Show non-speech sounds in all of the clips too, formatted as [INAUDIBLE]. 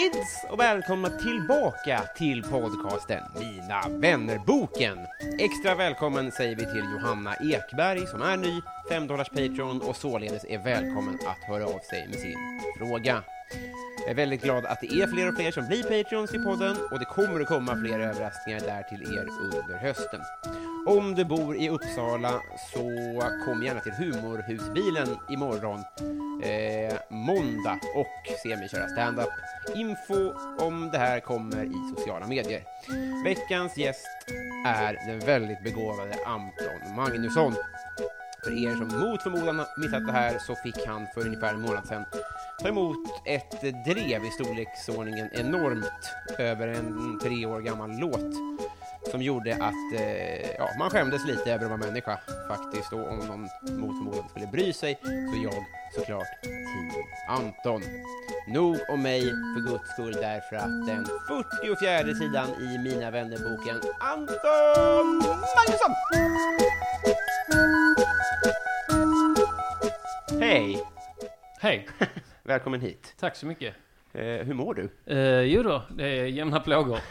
Kids och välkomna tillbaka till podcasten Mina vänner-boken. Extra välkommen säger vi till Johanna Ekberg som är ny 5 Patreon och således är välkommen att höra av sig med sin fråga. Jag är väldigt glad att det är fler och fler som blir Patreons i podden och det kommer att komma fler överraskningar där till er under hösten. Om du bor i Uppsala så kom gärna till Humorhusbilen imorgon, eh, måndag, och se mig köra stand-up. Info om det här kommer i sociala medier. Veckans gäst är den väldigt begåvade Anton Magnusson. För er som mot förmodan missat det här så fick han för ungefär en månad sedan ta emot ett drev i storleksordningen enormt över en tre år gammal låt som gjorde att eh, ja, man skämdes lite över att vara människa faktiskt och om någon mot förmodan skulle bry sig så jag såklart Team Anton. Nog om mig för guds skull därför att den 44 sidan i Mina vänner-boken Anton Magnusson! Hej! Hej, [LAUGHS] Välkommen hit. tack så mycket. Eh, hur mår du? Uh, jo då, det är jämna plågor. [LAUGHS]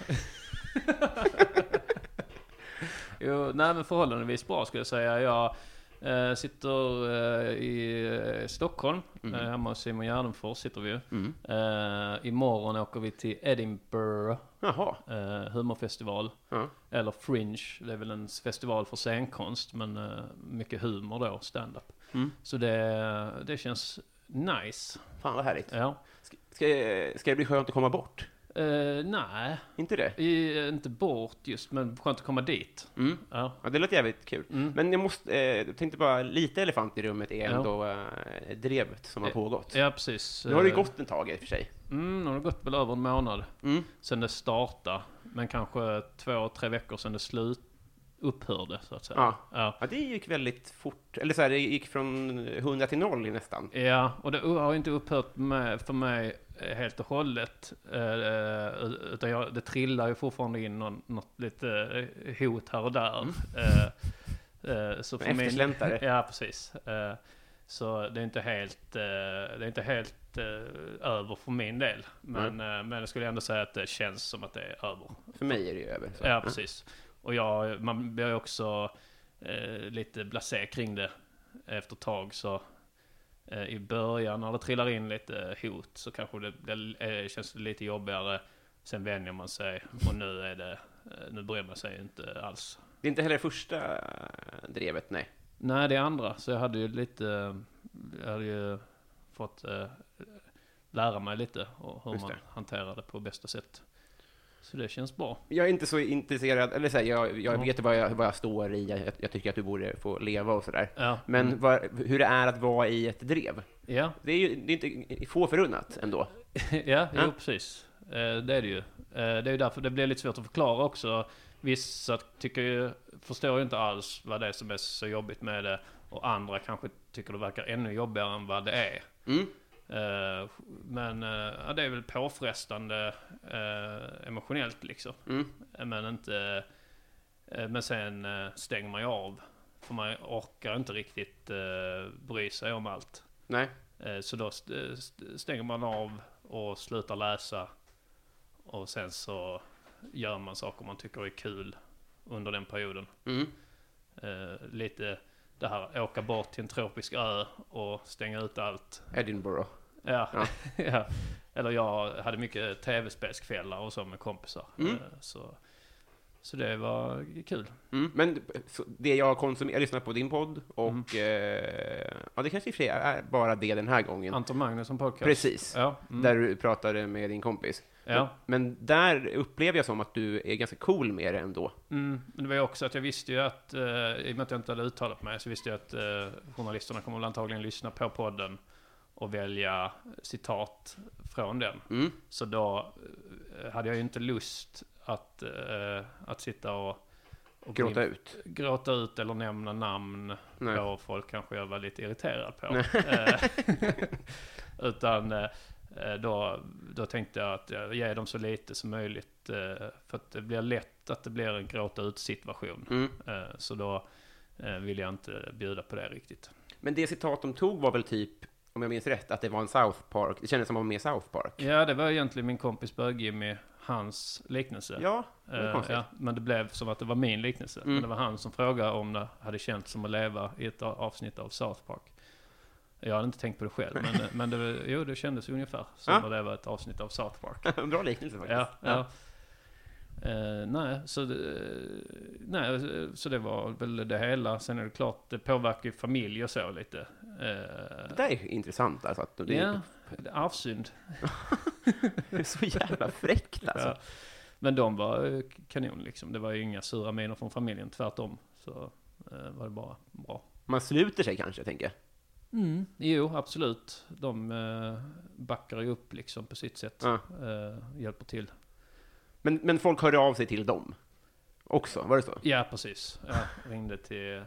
jo, nej men förhållandevis bra skulle jag säga. Jag eh, sitter eh, i eh, Stockholm, Mhm. eh, hemma hos Simon Gärdenfors sitter vi ju. Mm. Eh, imorgon åker vi till Edinburgh Jaha. eh, humorfestival. Ja. Eller Fringe, det är väl en festival för scenkonst men eh, mycket humor då, stand-up. Mm. Så det, det känns nice. Fan vad härligt. Ja. Ska, ska, ska det bli skönt att komma bort? Eh, nej, Inte det? I, inte bort just, men skönt att komma dit. Mm. Ja. Ja, det låter jävligt kul. Mm. Men jag måste, eh, jag tänkte bara, lite elefant i rummet är Ja. ändå eh, drevet som har Eh, pågått. Ja, precis. Nu har det Eh, gått en tag i och för sig. Mm, nu har det gått väl över en månad Mm. sen det startade. Men kanske två, tre veckor sedan det slut upphörde, så att säga. Ja. Ja. Ja, det gick väldigt fort. Eller så här, det gick från 100 till 0 nästan. Ja, och det har inte upphört med, för mig eh, helt och hållet. Eh, utan jag, det trillar ju fortfarande in någon, något lite eh, hot här och där. Eh, eh, så En eftersläntrare. [LAUGHS] ja, precis. Eh, så det är inte helt, eh, det är inte helt eh, över för min del. Men, eh, men jag skulle ändå säga att det känns som att det är över. För mig är det ju över. Så. Ja, precis. Och jag, man blir också eh, lite blasé kring det efter ett tag. Så eh, i början när det trillar in lite hot så kanske det eh, känns det lite jobbigare. Sen vänjer man sig och nu är det, eh, nu bryr man sig inte alls. Det är inte heller första drevet, nej. Nej, det är andra. Så jag hade ju lite, jag hade ju fått eh, lära mig lite hur man hanterar det på bästa sätt. Så det känns bra. Jag är inte så intresserad, eller så här, jag, jag Ja. vet vad jag, vad jag står i, jag, jag tycker att du borde få leva och sådär. Ja, Men mm. vad, hur det är att vara i ett drev, ja. det är ju det är inte få förunnat ändå. ja, [LAUGHS] Ja. jo precis. Eh, det är det ju. Eh, det är ju därför det blir lite svårt att förklara också. Vissa tycker ju, förstår ju inte alls vad det är som är så jobbigt med det. Och andra kanske tycker det verkar ännu jobbigare än vad det är. Mm. Eh, men eh, ja, det är väl påfrestande eh, emotionellt liksom. Mm. Men inte... men sen stänger man ju av. För man orkar inte riktigt bry sig om allt. Nej. Så då st- st- stänger man av och slutar läsa. Och sen så gör man saker man tycker är kul under den perioden. Mm. Lite det här åka bort till en tropisk ö och stänga ut allt. Edinburgh. Ja, Ja. [LAUGHS] ja. Eller jag hade mycket tv-spelskvällar och så med kompisar. Mm. Eh, Så, så det var kul. Mm. Men det jag har konsumerat, jag lyssnat på din podd och Mm. eh, ja, det kanske i och för sig är bara det den här gången. Anton Magnusson podcast. Precis. Ja, mm. Där du pratade med din kompis. ja. Men där upplever jag som att du är ganska cool med det ändå. Mm, men det var ju också att jag visste ju att, eh, i och med att jag inte hade uttalat mig, så visste jag att eh, journalisterna kommer väl antagligen lyssna på podden och välja citat från den. Mm. Så då eh, hade jag ju inte lust att, eh, att sitta och, och Gråta in- ut. gråta ut eller nämna namn Nej. på folk kanske jag var lite irriterad på. Eh, [LAUGHS] Utan eh, då, då tänkte jag att jag ger dem så lite som möjligt. eh, För att det blir lätt att det blir en gråta ut situation. Mm. Eh, Så då vill jag inte bjuda på det riktigt. Men det citat de tog var väl typ, om jag minns rätt, att det var en South Park. Det kändes som att man var med i South Park. Ja, det var egentligen min kompis Bög-Jimmy, hans liknelse. Ja, det var Eh, konstigt. ja, men det blev som att det var min liknelse. Mm. Men det var han som frågade om det hade känts som att leva i ett avsnitt av South Park. Jag hade inte tänkt på det själv, men, [LAUGHS] men det, jo, det kändes ungefär som Ja. att leva ett avsnitt av South Park. En [LAUGHS] bra liknelse faktiskt. Ja, ja. Eh, nej, så det, nej, så det var väl det hela. Sen är det klart, det påverkar ju familj och så lite. Eh, Det där är intressant alltså. Att det, ja, det är arvsynd. [LAUGHS] är så jävla fräckt alltså. Ja. Men de var eh, kanon liksom. Det var ju inga sura miner från familjen, tvärtom. Så eh, var det bara bra. Man sluter sig kanske, tänker jag. Mm. Jo, absolut. De eh, backar ju upp liksom på sitt sätt. Ja. Eh, hjälper till. Men, men folk hörde av sig till dem också, var det så? Ja, precis. Jag ringde till...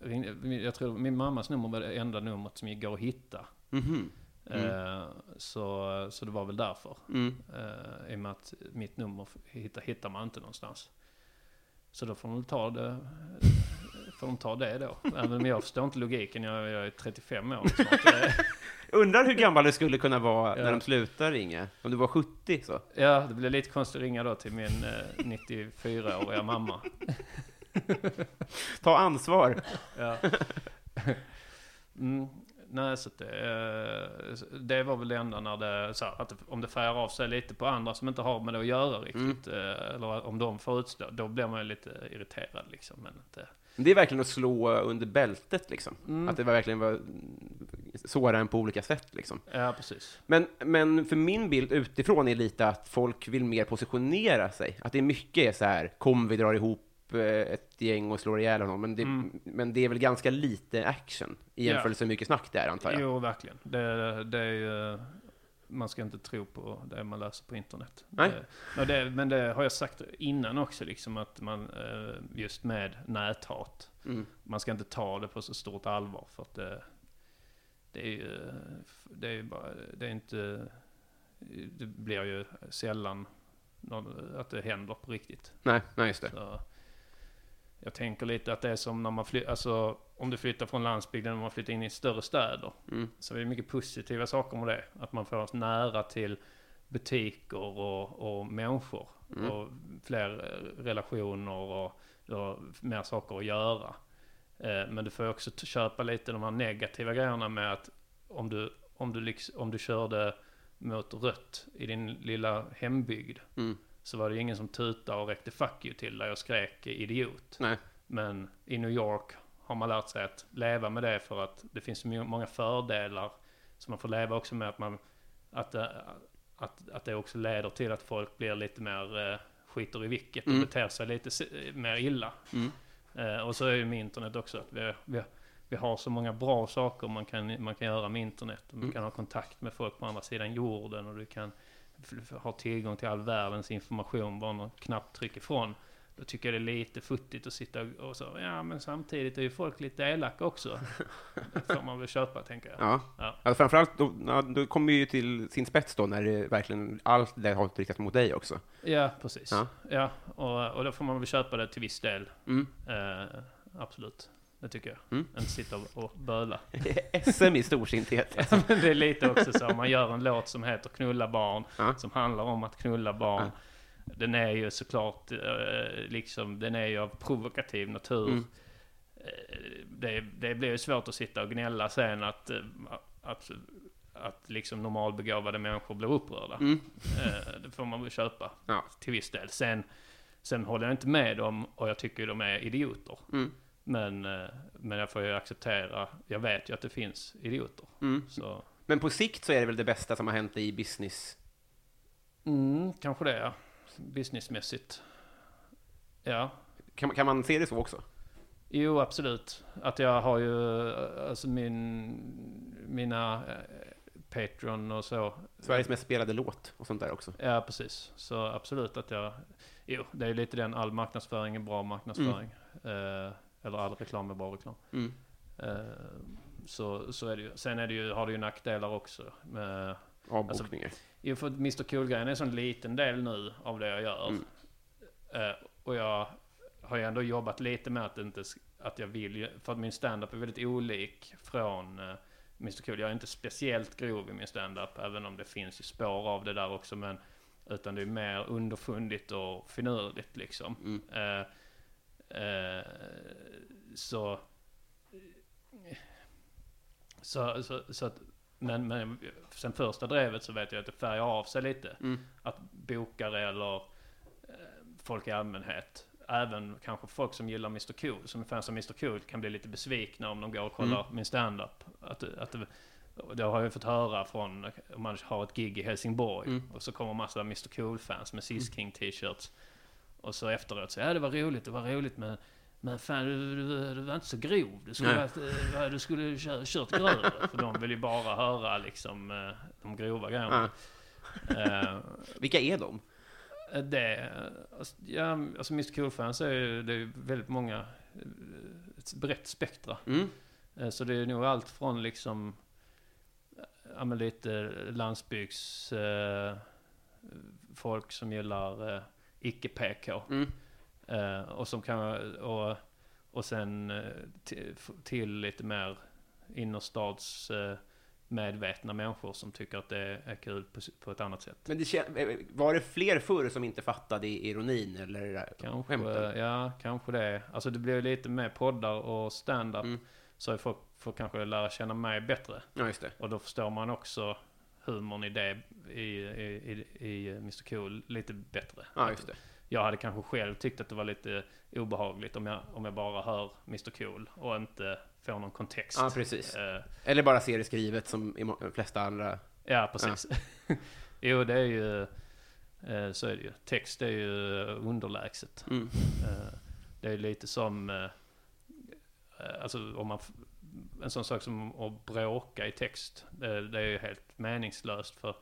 Ringde, jag tror min mammas nummer var det enda numret som gick att hitta. Mhm. Eh, så, så det var väl därför. Mm. Eh, I och med att mitt nummer hittar, hittar man inte någonstans. Så då får de ta det, får de ta det då. Även om jag förstår inte logiken, jag, jag är 35 år. [LAUGHS] Eh, Undrar hur gammal du skulle kunna vara Ja. när de slutar ringa? Om du var 70 så? Ja, det blir lite konstigt att ringa då till min eh, 94-åriga mamma. [LAUGHS] Ta ansvar! Ja. [LAUGHS] Mm, nej, så att det, eh, det var väl det enda när det, så här, att om det färgar av sig lite på andra som inte har med det att göra riktigt. eh, Eller om de får utstå, då blir man ju lite irriterad liksom. Men inte, Det är verkligen att slå under bältet liksom. Mm. Att det var verkligen var såra en på olika sätt liksom. ja, precis. Men, men för min bild utifrån är lite att folk vill mer positionera sig. Att det är mycket är så här, kom vi drar ihop ett gäng och slår ihjäl honom. Men det, Mm. men det är väl ganska lite action i jämförelse med hur mycket snack det är, antar jag. Jo, verkligen. Det, det är ju, man ska inte tro på det man läser på internet. Nej. Det, men, det, men det har jag sagt innan också, liksom att man, eh, just med näthat, Mm. man ska inte ta det på så stort allvar för att det, det är ju, det är bara, det är inte, det blir ju sällan att det händer på riktigt. Nej, nej, just det. Så jag tänker lite att det är som när man flyttar, alltså om du flyttar från landsbygden och man flyttar in i större städer. Mm. Så är det mycket positiva saker med det. Att man får nära till butiker och, och människor. Mm. Och fler eh, relationer och, och mer saker att göra. Eh, Men du får också köpa lite de här negativa grejerna med att om du, om du, liksom, om du körde mot rött i din lilla hembygd Mm. Så var det ingen som tutade och räckte fuck you till dig och skrek idiot. Nej. Men i New York har man lärt sig att leva med det för att det finns så många fördelar. Så man får leva också med att man att, det- att, att det också leder till att folk blir lite mer eh, skiter i vilket och Mm. beter sig lite mer illa. Mm. Eh, och så är det med internet också. Att vi, vi, vi har så många bra saker man kan, man kan göra med internet. Man Mm. kan ha kontakt med folk på andra sidan jorden och du kan f- f- ha tillgång till all världens information bara någon knapptryck ifrån. Då tycker jag det är lite futtigt att sitta och- och så, ja men samtidigt är ju folk lite elaka också. [LAUGHS] Det får man väl köpa tänker jag. Ja. Ja. Alltså framförallt, då, ja, då kommer ju till sin spets då, när det verkligen, allt det har riktat mot dig också. Ja, precis. Ja. Ja, och, och då får man väl köpa det till viss del. Mm. Eh, absolut. Det tycker jag. Mm. Inte sitta och, och böla. [LAUGHS] SM i storsinthet. Men det är lite också så, om man gör en låt som heter Knulla barn, Ja. som handlar om att knulla barn. Den är ju såklart, eh, liksom, den är ju av provokativ natur. Mm. eh, det, det blir ju svårt att sitta och gnälla sen att, eh, att, att liksom normalbegåvade människor blir upprörda. Mm. Det får man väl köpa Ja. till viss del. Sen, sen håller jag inte med dem och jag tycker de är idioter. Mm. Men, eh, men jag får ju acceptera, jag vet ju att det finns idioter. Mm. Så, Men på sikt så är det väl det bästa som har hänt i business? mm, kanske det ja. Businessmässigt. Ja, Kan, man- kan man se det så också? Jo, absolut. Att jag har ju, alltså min, mina eh, Patreon och så. Sveriges mest spelade låt och sånt där också. Ja, precis. Så absolut att jag, jo, det är lite den, all marknadsföring är bra marknadsföring. Eh, eller all reklam är bra reklam. Mm. Eh, så, så är det ju. Sen är det ju, har det ju nackdelar också. Med, Avbokningar. Jo, för Mr Cool-grejen är en sån liten del nu av det jag gör. Mm. Eh, och jag har ju ändå jobbat lite med att, inte, att jag vill för att min standup är väldigt olik från uh, Mr Cool. Jag är inte speciellt grov i min standup, även om det finns ju spår av det där också. Men, utan det är mer underfundigt och finurligt liksom. Mm. Eh, eh, så, så, så, så att, men, men sen första drevet så vet jag att det färgar av sig lite. Mm. Att bokare eller eh, folk i allmänhet, även kanske folk som gillar Mr Cool, som är fans av Mr Cool, kan bli lite besvikna om de går och kollar Mm. min standup. Att, att det, det har jag fått höra från, om man har ett gig i Helsingborg, Mm. och så kommer massa Mr Cool-fans med Sis King t-shirts. Och så efteråt så, ja det var roligt, det var roligt men men fan, du, du, du var inte så grov. Du skulle, varit, eh, du skulle kört, kört grövre. För de vill ju bara höra liksom eh, de grova grejerna. Eh, Vilka är de? det, alltså, ja, alltså Mr Cool-fans är ju, det är väldigt många, ett brett spektra. Mm. Så det är nog allt från liksom, ja men lite landsbygds, eh, folk som gillar eh, icke-PK. Mm. Eh, och som kan, och, och sen eh, till, lite mer innerstads eh, medvetna människor som tycker att det är kul på, på ett annat sätt. Men det, var det fler förr som inte fattade ironin eller Kanske, skämten? ja, kanske det. Alltså det blir ju lite mer poddar och stand-up. Mm. Så folk får kanske lära känna mig bättre. Ja, just det. Och då förstår man också humorn i det, i, i, i Mr Cool lite bättre. Ja, just det. Jag hade kanske själv tyckt att det var lite obehagligt om jag, om jag bara hör Mr Cool och inte får någon kontext. Ja, precis. Eh, Eller bara ser det skrivet som i de flesta andra. ja, precis. [LAUGHS] jo, det är ju... eh, Så är det ju. Text är ju underlägset. Mm. Eh, Det är lite som... Alltså om man... En sån sak som att bråka i text. Det är ju helt meningslöst för...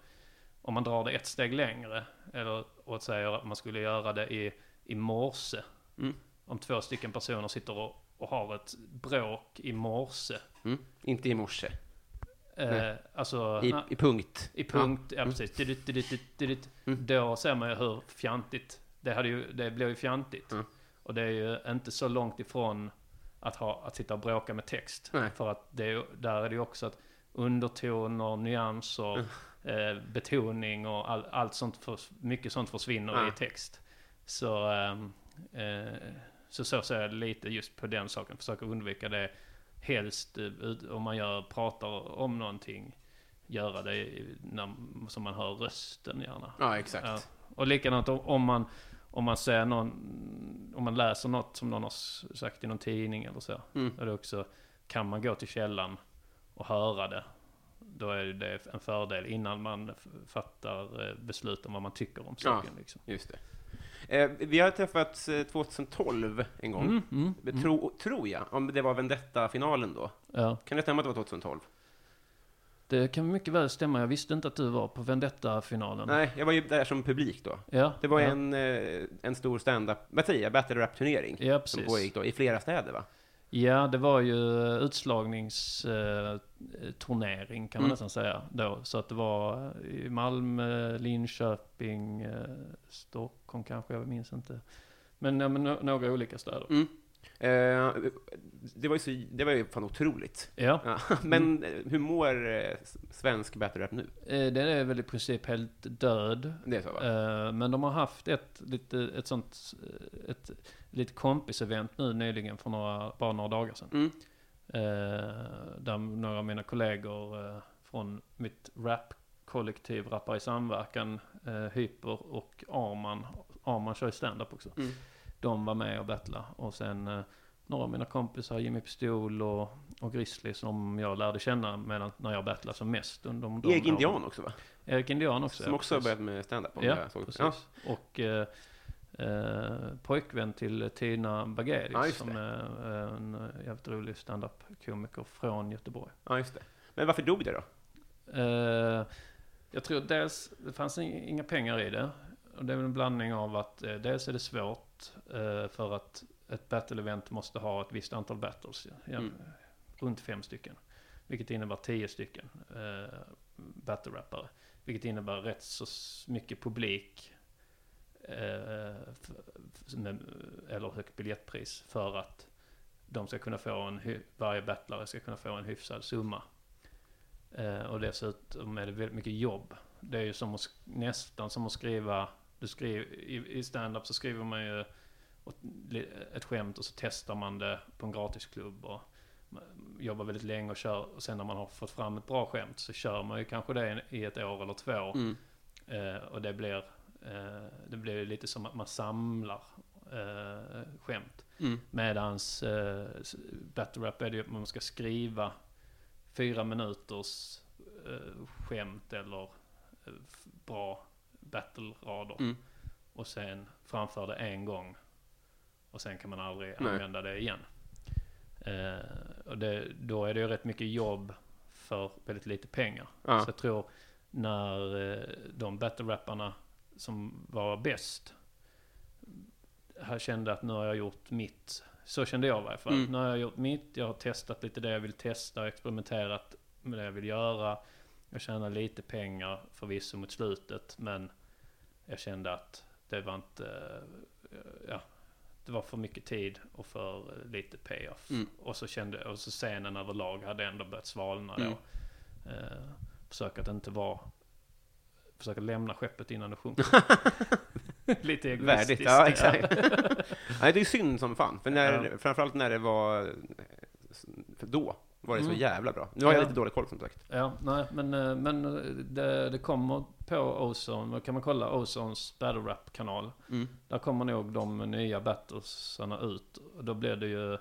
Om man drar det ett steg längre. Eller och säger att man skulle göra det i, i morse. Mm. Om två stycken personer sitter och, och har ett bråk i morse. Mm. Inte i morse. Eh, alltså... I, na- I punkt. i punkt, ja, precis. Didit, didit, didit, didit. Mm. Då ser man ju hur fjantigt. Det, hade ju, det blir ju fjantigt. Mm. Och det är ju inte så långt ifrån att, ha, att sitta och bråka med text. Nej. För att det där är det ju också att undertoner, nyanser, Mm. Eh, betoning och all, allt sånt, för, mycket sånt försvinner Ja. i text. Så, ehm, eh, så så ser jag lite just på den saken. Försöka undvika det helst eh, om man gör, pratar om någonting. Göra det när, som man hör rösten gärna. Ja, exakt. Ja. Och likadant om, om man om man ser någon, om man läser något som någon har sagt i någon tidning eller så. Mm. Är det också, kan man gå till källan och höra det. Då är det en fördel innan man fattar eh, beslut om vad man tycker om saken. Liksom. Just det. Eh, vi har träffats eh, 2012 en gång. Mm, mm, Tro, tror jag, om det var Vendetta-finalen då. Ja, Kan det stämma att det var 2012? det kan mycket väl stämma. Jag visste inte att du var på Vendetta-finalen. Nej, jag var ju där som publik då. Ja, Det var ja. en, eh, en stor stand-up, vad säger jag, battle rap-turnering. Ja, Som pågick då i flera städer va? Ja, det var ju utslagningsturnering kan man Mm. nästan säga då. Så att det var i Malmö, Linköping, eh, Stockholm kanske, jag minns inte. Men, ja, men några olika städer. Mm. Eh, det var ju så, det var ju fan otroligt. Ja. Ja. [LAUGHS] Men eh, hur mår eh, svensk battle rap nu? Eh, Den är väl i princip helt död. Det är så va? Eh, Men de har haft ett, lite, ett sånt, ett lite kompisevent nu nyligen för några, bara några dagar sedan. Mm. Eh, där några av mina kollegor eh, från mitt rapkollektiv, Rappar i samverkan, eh, Hyper och Arman, Arman kör ju stand-up också. Mm. De var med och battlade. Och sen eh, några av mina kompisar, Jimmy Pistol och, och Grizzly, som jag lärde känna medan, när jag battlade som mest. De, de Erik. Indian också va? Erik Indian också. Som ja, också har börjat med stand-up. Ja, precis. Och eh, eh, pojkvän till Tina Bagerius Ja, som är eh, en eh, jävligt rolig standup-komiker från Göteborg. Ja, just det. Men varför dog det då? Eh, jag tror dels, det fanns in- inga pengar i det. Och det är väl en blandning av att eh, dels är det svårt eh, för att ett battle-event måste ha ett visst antal battles. Ja, Mm. Runt fem stycken. Vilket innebär tio stycken eh, battle-rappare. Vilket innebär rätt så mycket publik. Eh, med, eller högt biljettpris för att de ska kunna få en, varje battlare ska kunna få en hyfsad summa. Eh, och dessutom är det väldigt mycket jobb. Det är ju som att, nästan som att skriva, du skriver, i, i stand-up så skriver man ju ett skämt och så testar man det på en gratisklubb och jobbar väldigt länge och kör. Och sen när man har fått fram ett bra skämt så kör man ju kanske det i ett år eller två. Mm. Eh, och det blir, eh, det blir lite som att man samlar eh, skämt. Mm. Medans eh, battle rap är det ju att man ska skriva fyra minuters eh, skämt eller eh, bra battle-rader. Mm. Och sen framför det en gång. Och sen kan man aldrig Nej. använda det igen. Eh, och det, då är det ju rätt mycket jobb för väldigt lite pengar. Ja. Så jag tror när eh, de battle-rapparna som var bäst här kände att nu har jag gjort mitt. Så kände jag i varje fall. Mm. Nu har jag gjort mitt, jag har testat lite det jag vill testa, experimenterat med det jag vill göra. Jag tjänar lite pengar förvisso mot slutet, men jag kände att det var inte, eh, ja, det var för mycket tid och för lite payoff. Mm. Och så kände, och så scenen överlag hade ändå börjat svalna Mm. då. Eh, försök att inte vara, försöka lämna skeppet innan det sjunker. [LAUGHS] lite egoistiskt. Värdigt, ja exakt. Nej, det är synd som fan, för när, Ja. framförallt när det var, då var det så Mm. jävla bra. Nu har jag Ja. lite dålig koll som sagt. Ja, nej, men, eh, men eh, det, det kommer på Ozone, kan man kolla Ozones battle rap kanal. Mm. Där kommer nog de nya battlesarna ut. Då blir det ju...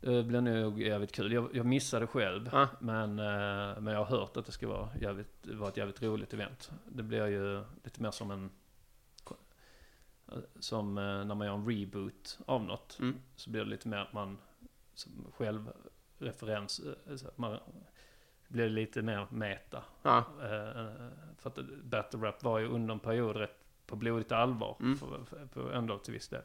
Det blir nog jävligt kul. Jag, jag missade själv. Ja. Men, eh, men jag har hört att det ska vara, jävligt, vara ett jävligt roligt event. Det blir ju lite mer som en... Som när man gör en reboot av något. Mm. Så blir det lite mer att man själv referens, eh, man blir lite mer meta. Ja. Eh, För att battle rap var ju under en period rätt på blodigt allvar. Mm. För, för, på ändå till viss del.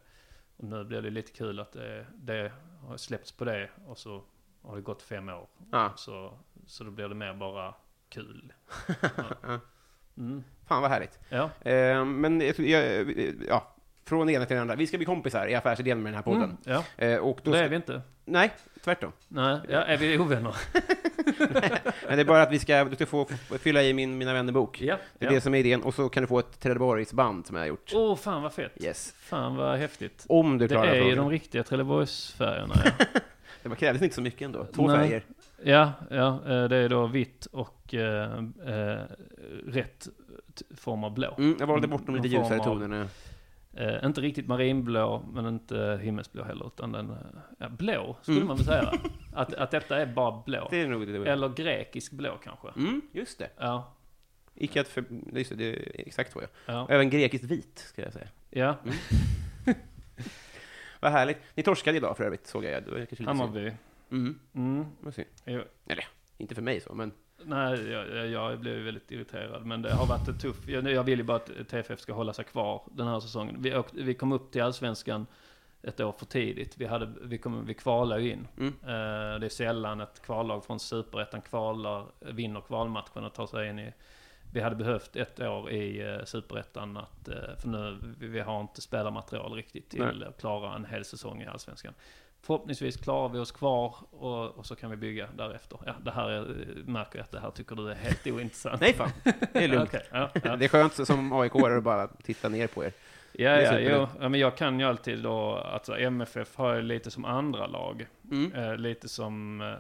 Och nu blir det lite kul att det, det har släppts på det och så har det gått fem år. Ja. Så, så då blir det mer bara kul. [LAUGHS] Ja. Mm. Fan vad härligt. Ja. Eh, men ja, från det ena till det andra. Vi ska bli kompisar i affärsidén med den här podden. Mm. ja, Eh, och då det är vi inte. Nej, tvärtom. Nej, ja, är vi ovänner? [LAUGHS] Men det är bara att vi ska, du ska få fylla i min Mina vänner-bok. Ja. Det är ja. det som är idén. Och så kan du få ett Trelleborgsband som jag har gjort. Åh, fan vad fett. Yes. Fan vad häftigt. Om du Det klarar är ju de riktiga Trelleborgsfärgerna. Ja. [LAUGHS] Det krävdes inte så mycket ändå. Två Nej. färger. Ja, ja, eh, det är då vitt och eh, eh, rätt form av blå. Mm, jag valde bort de lite ljusare tonerna. Eh, inte riktigt marinblå, men inte himmelsblå heller, utan den, eh, ja, blå skulle Mm. man väl säga. [LAUGHS] Att, att detta är bara blå. Det är nog det. Eller grekisk blå kanske. Mm, just det. Ja, Icke att för... Just det, det är exakt så ja. ja, Även grekiskt vit, ska jag säga. ja. [LAUGHS] Vad härligt. Ni torskade idag för övrigt, såg jag. Det var. Hammarby. Mm, Mm. vad. Jo. Inte för mig så, men... Nej, jag, jag- blev väldigt irriterad, men det har varit ett tufft. Jag, jag vill ju bara att TFF ska hålla sig kvar den här säsongen. Vi, åkte, vi kom upp till allsvenskan ett år för tidigt. Vi, hade, vi, kom, vi kvalade ju in. Mm. Eh, det är sällan ett kvallag från superettan kvalar, vinner kvalmatchen och tar sig in i, vi hade behövt ett år i uh, Superettan att, uh, för nu, vi, vi har inte spelarmaterial riktigt till Nej. att klara en hel säsong i Allsvenskan. Förhoppningsvis klarar vi oss kvar och, och så kan vi bygga därefter. Ja, det här är, märker jag att det här tycker du är helt ointressant. Nej fan, det är lugnt. [LAUGHS] Okej, ja, ja. Det är skönt som aik att bara titta ner på er. Ja, ja, jo, ja, men jag kan ju alltid då, alltså MFF har ju lite som andra lag. Mm. Eh, lite som, eh,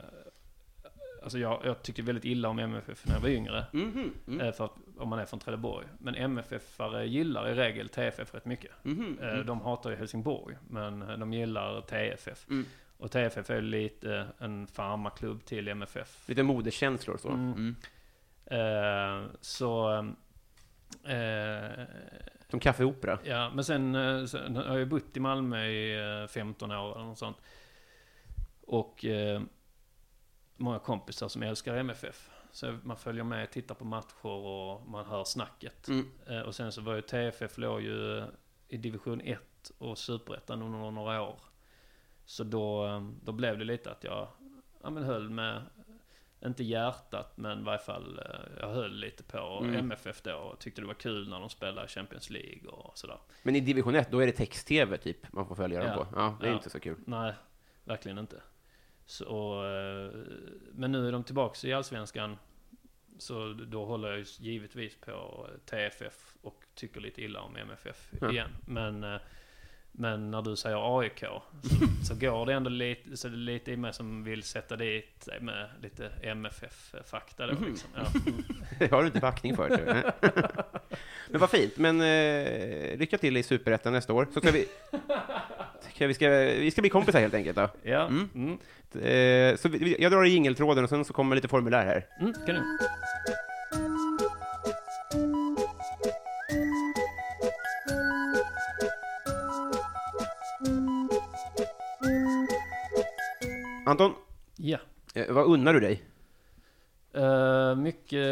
alltså jag, jag tyckte väldigt illa om MFF när jag var yngre. Mhm, mm. Eh, för att, om man är från Trelleborg. Men MFF-are gillar i regel TFF rätt mycket. Mhm, Eh, mm. de hatar ju Helsingborg, men eh, de gillar TFF. Mm. Och TFF är lite en farmaklubb till MFF. Lite modekänslor och så. Mm. Mm. Eh, så... Eh, Som kaffeopera. Ja, men sen, sen har jag bott i Malmö i eh, 15 år eller något sånt. Och eh, många kompisar som älskar MFF. Så man följer med, tittar på matcher och man hör snacket. Mm. Eh, och sen så var ju TFF låg ju i division 1 och superettan under några år. Så då, eh, då blev det lite att jag ja, men höll med, inte hjärtat, men i varje fall eh, jag höll lite på Mm. MFF då och tyckte det var kul när de spelade Champions League och sådär. Men i division 1, då är det text-tv typ man får följa dem Ja. på. Ja, det är Ja. inte så kul. Nej, verkligen inte. Så, eh, men nu är de tillbaka i Allsvenskan. Så då håller jag givetvis på TFF och tycker lite illa om MFF Ja. igen. Men, eh, men när du säger AIK så, så går det ändå lite, så det är lite i mig som vill sätta dit med lite MFF-fakta då Mhm. liksom. Ja. [LAUGHS] Det har du inte backning för. tror. [LAUGHS] Men vad fint. Men eh, lycka till i Superettan nästa år. Så ska vi... [LAUGHS] Ska vi, ska, vi ska bli kompisar helt enkelt då. Ja, Mm. mm. Eh, så vi, jag drar i jingeltråden och sen så kommer lite formulär här. Mm, kanon. Anton, Ja. eh, vad unnar du dig? Uh, mycket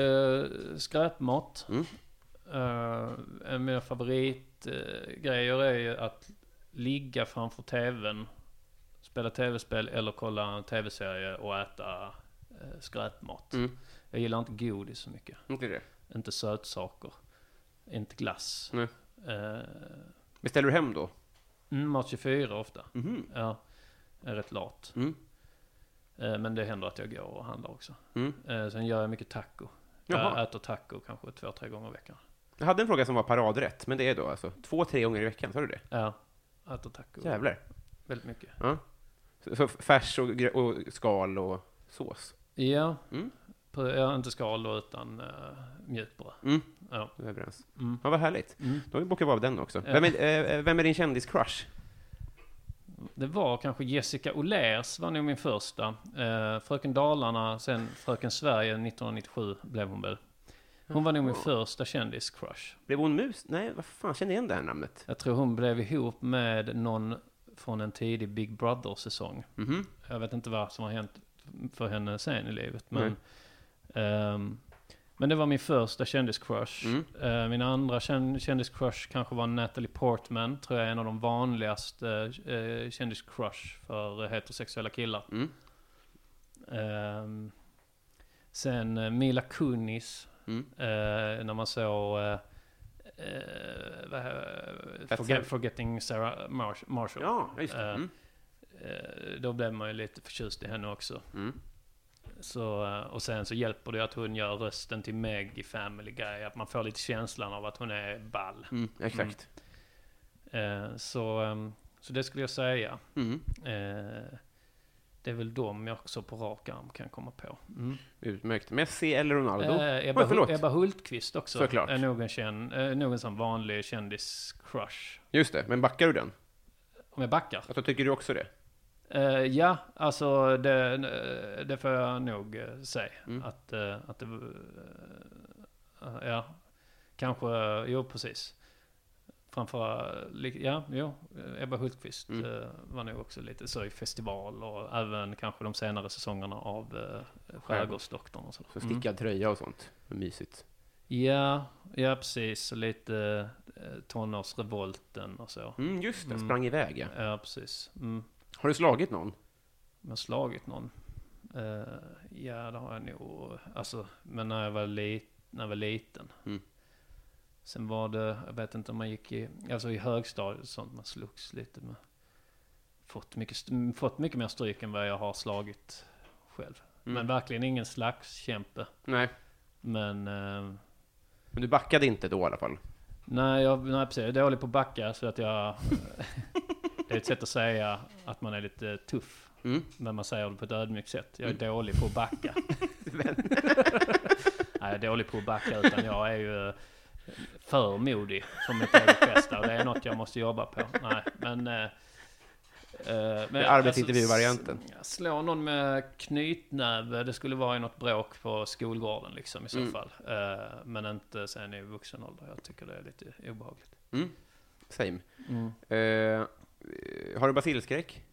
skräpmat. Mm. Uh, en av mina favoritgrejer är ju att ligga framför tvn, spela tv-spel eller kolla en tv-serie och äta uh, skräpmat. Mm. Jag gillar inte godis så mycket. Inte det? Inte sötsaker. Inte glass. Nej. Uh, Beställer du hem då? mm, Mat 24 ofta. Mhm. Ja, jag är rätt lat. Mm. Eh, men det händer att jag går och handlar också. Mm. Eh, sen gör jag mycket taco. Jaha. Jag äter taco kanske två, tre gånger i veckan. Jag hade en fråga som var paradrätt, men det är då alltså två, tre gånger i veckan, sa du det? Ja, äter taco. Jävlar. Väldigt mycket. Ja. Så, så färs och, och skal och sås? Ja, Mm. ja inte skal då, utan uh, mjukbröd. Mm. Ja. Du är överens. Mm. Ja, vad härligt. Mm. Då har vi bockat av den också. Vem, är, eh, vem är din kändis-crush? Det var kanske Jessica Olers var nog min första. Eh, Fröken Dalarna, sen Fröken Sverige 1997 blev hon väl. Hon var nog min första kändis-crush. Blev hon mus? Nej, vad fan, känner igen det här namnet. Jag tror hon blev ihop med någon från en tidig Big Brother-säsong. Mhm. Jag vet inte vad som har hänt för henne sen i livet. Men, ehm, men det var min första kändiscrush. Mm. Eh, min andra kän- kändiscrush kanske var Natalie Portman. Tror jag är en av de vanligaste uh, kändiscrush för eh, heterosexuella killar. Mm. Ehm, sen eh, Mila Kunis. Mm. eh, när man såg uh, uh, forget. Forgetting Sarah Marsh- Marshall. Ja, just det. Eh, Mm. Eh, Då blev man ju lite förtjust i henne också. Mm. Så, eh, och sen så hjälper det att hon gör rösten till Meg i Family Guy. Att man får lite känslan av att hon är ball. Mm. Exakt. Eh, Så, ehm, så det skulle jag säga. Mm. Eh, Det är väl de jag också på rak arm kan komma på. Mm. Utmärkt. Messi eller Ronaldo? Eh, Ebba, förlåt. Ebba Hultqvist också. Såklart. Är nog en, känn, eh, nog en sån vanlig kändis-crush. Just det, men backar du den? Om jag backar? Alltså, tycker du också det? Eh, ja, alltså det, det får jag nog uh, säga. Mm. Att, eh, att det... eh, ja, kanske, jo precis. Framför, li- ja, jo, Ebba Hultqvist Mm. eh, var nog också lite så i festival och även kanske de senare säsongerna av uh, Skärgårdsdoktorn och sådär. Så stickad tröja och sånt. Mysigt. Ja, ja precis. Och lite uh, tonårsrevolten och så. Mm, just det, Mm. sprang iväg ja. Ja, precis. Har du slagit någon? Om jag har slagit någon? Eh, ja, det har jag nog. Alltså, men när jag var liten. när jag var liten. Mm. Sen var det, jag vet inte om man gick i, alltså i högstadiet och sånt, man slogs lite med. Fått mycket, fått mycket mer stryk än vad jag har slagit själv. Mm. Men verkligen ingen slagskämpe. Nej, Men eh, men du backade inte då i alla fall. nej, jag, nej, precis. Jag är dålig på att backa så att jag... [LAUGHS] det är ett sätt att säga att man är lite tuff. Mm. Men man säger det på ett ödmjukt sätt. Jag är dålig på att backa. [LAUGHS] [LAUGHS] Nej, jag är dålig på att backa utan jag är ju eh, för modig för mitt eget bästa. Och det är något jag måste jobba på. Nej, men... eh, eh, men är arbetsintervjuvarianten. s- Slå någon med knytnäve, det skulle vara i något bråk på skolgården liksom i så Mm. fall. Eh, men inte sen i vuxen ålder. Jag tycker det är lite obehagligt. Mm. Same. Mm. Eh, har du basilskräck?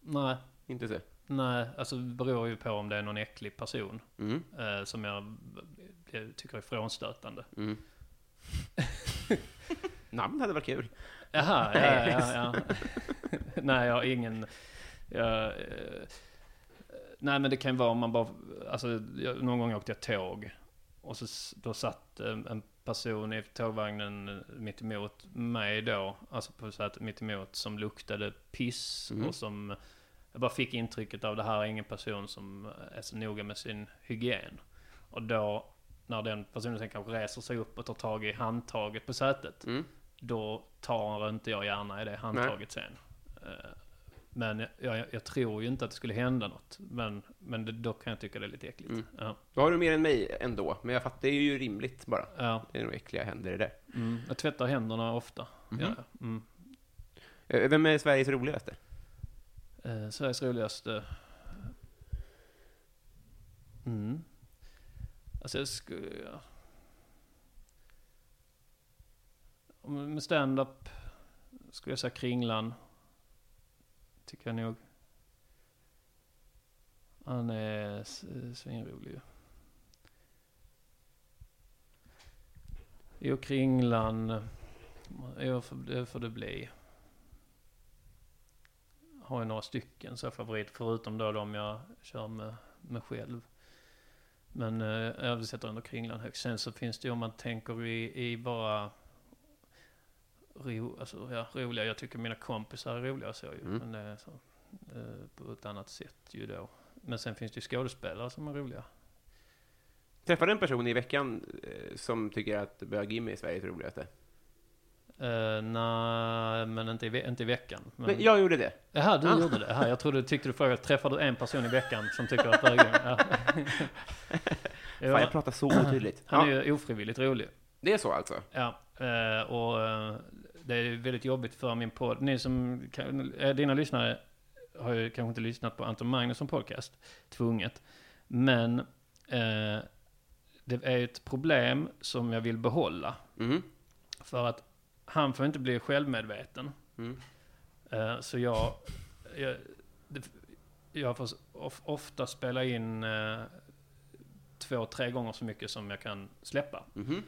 Nej, Inte så? nej, alltså det beror ju på om det är någon äcklig person. Mm. eh, som jag, jag tycker är frånstötande. Mm. [LAUGHS] Namn hade varit kul. Jaha, ja, ja, ja. Nej, jag har ingen... Jag, eh, nej, men det kan ju vara om man bara... Alltså, jag, någon gång åkte jag tåg. Och så, då satt en, en person i tågvagnen eh, mitt emot mig då. Alltså på sätet mitt emot som luktade piss. Mm. Och som... Jag bara fick intrycket av det här är ingen person som är så noga med sin hygien. Och då, när den personen sen kanske reser sig upp och tar tag i handtaget på sätet Mm. då tar inte jag gärna i det handtaget sen. Men jag, jag, jag tror ju inte att det skulle hända något. Men, men det, då kan jag tycka det är lite äckligt. Mm. Ja, Då har du mer än mig ändå, men jag fattar, det är ju rimligt bara. ja. Det är nog äckliga händer det. Mm. Jag tvättar händerna ofta. Mhm. Ja, mm. Eh, Vem är Sveriges roligaste? eh, Sveriges roligaste... Mm. Alltså jag skulle... Ja. Med stand-up skulle jag säga Kringlan. Tycker jag nog. Han är svinrolig ju. Jo, Kringlan. Jo, för, det får det bli. Har ju några stycken så favorit, förutom då de jag kör med med själv. Men eh, jag sätter ändå Kringlan högst. Sen så finns det ju om man tänker i, i bara ro, alltså, ja, roliga. Jag tycker mina kompisar är roliga så ju. Mm. Men det är så, eh, på ett annat sätt ju då. Men sen finns det ju skådespelare som är roliga. Träffade en person i veckan eh, som tycker att Bög-Jimmy är Sveriges roligaste. Uh, Nej, men inte i, inte i veckan. Men, Men jag gjorde det. Jaha, du Ah. gjorde det? Jaha, jag trodde, tyckte du frågade, träffade du en person i veckan som tycker att bögen... Ja. [LAUGHS] Fan, jag ja, pratar så otydligt. han är Ja, ju ofrivilligt rolig. det är så alltså? Ja, eh, och eh, det är väldigt jobbigt för min podd. Ni som, eh, dina lyssnare har ju kanske inte lyssnat på Anton Magnusson podcast, tvunget. Men eh, det är ett problem som jag vill behålla. Mm. För att han får inte bli självmedveten. Mm. Eh, Så jag, jag, jag får of, ofta spela in eh, två, tre gånger så mycket som jag kan släppa. Mhm.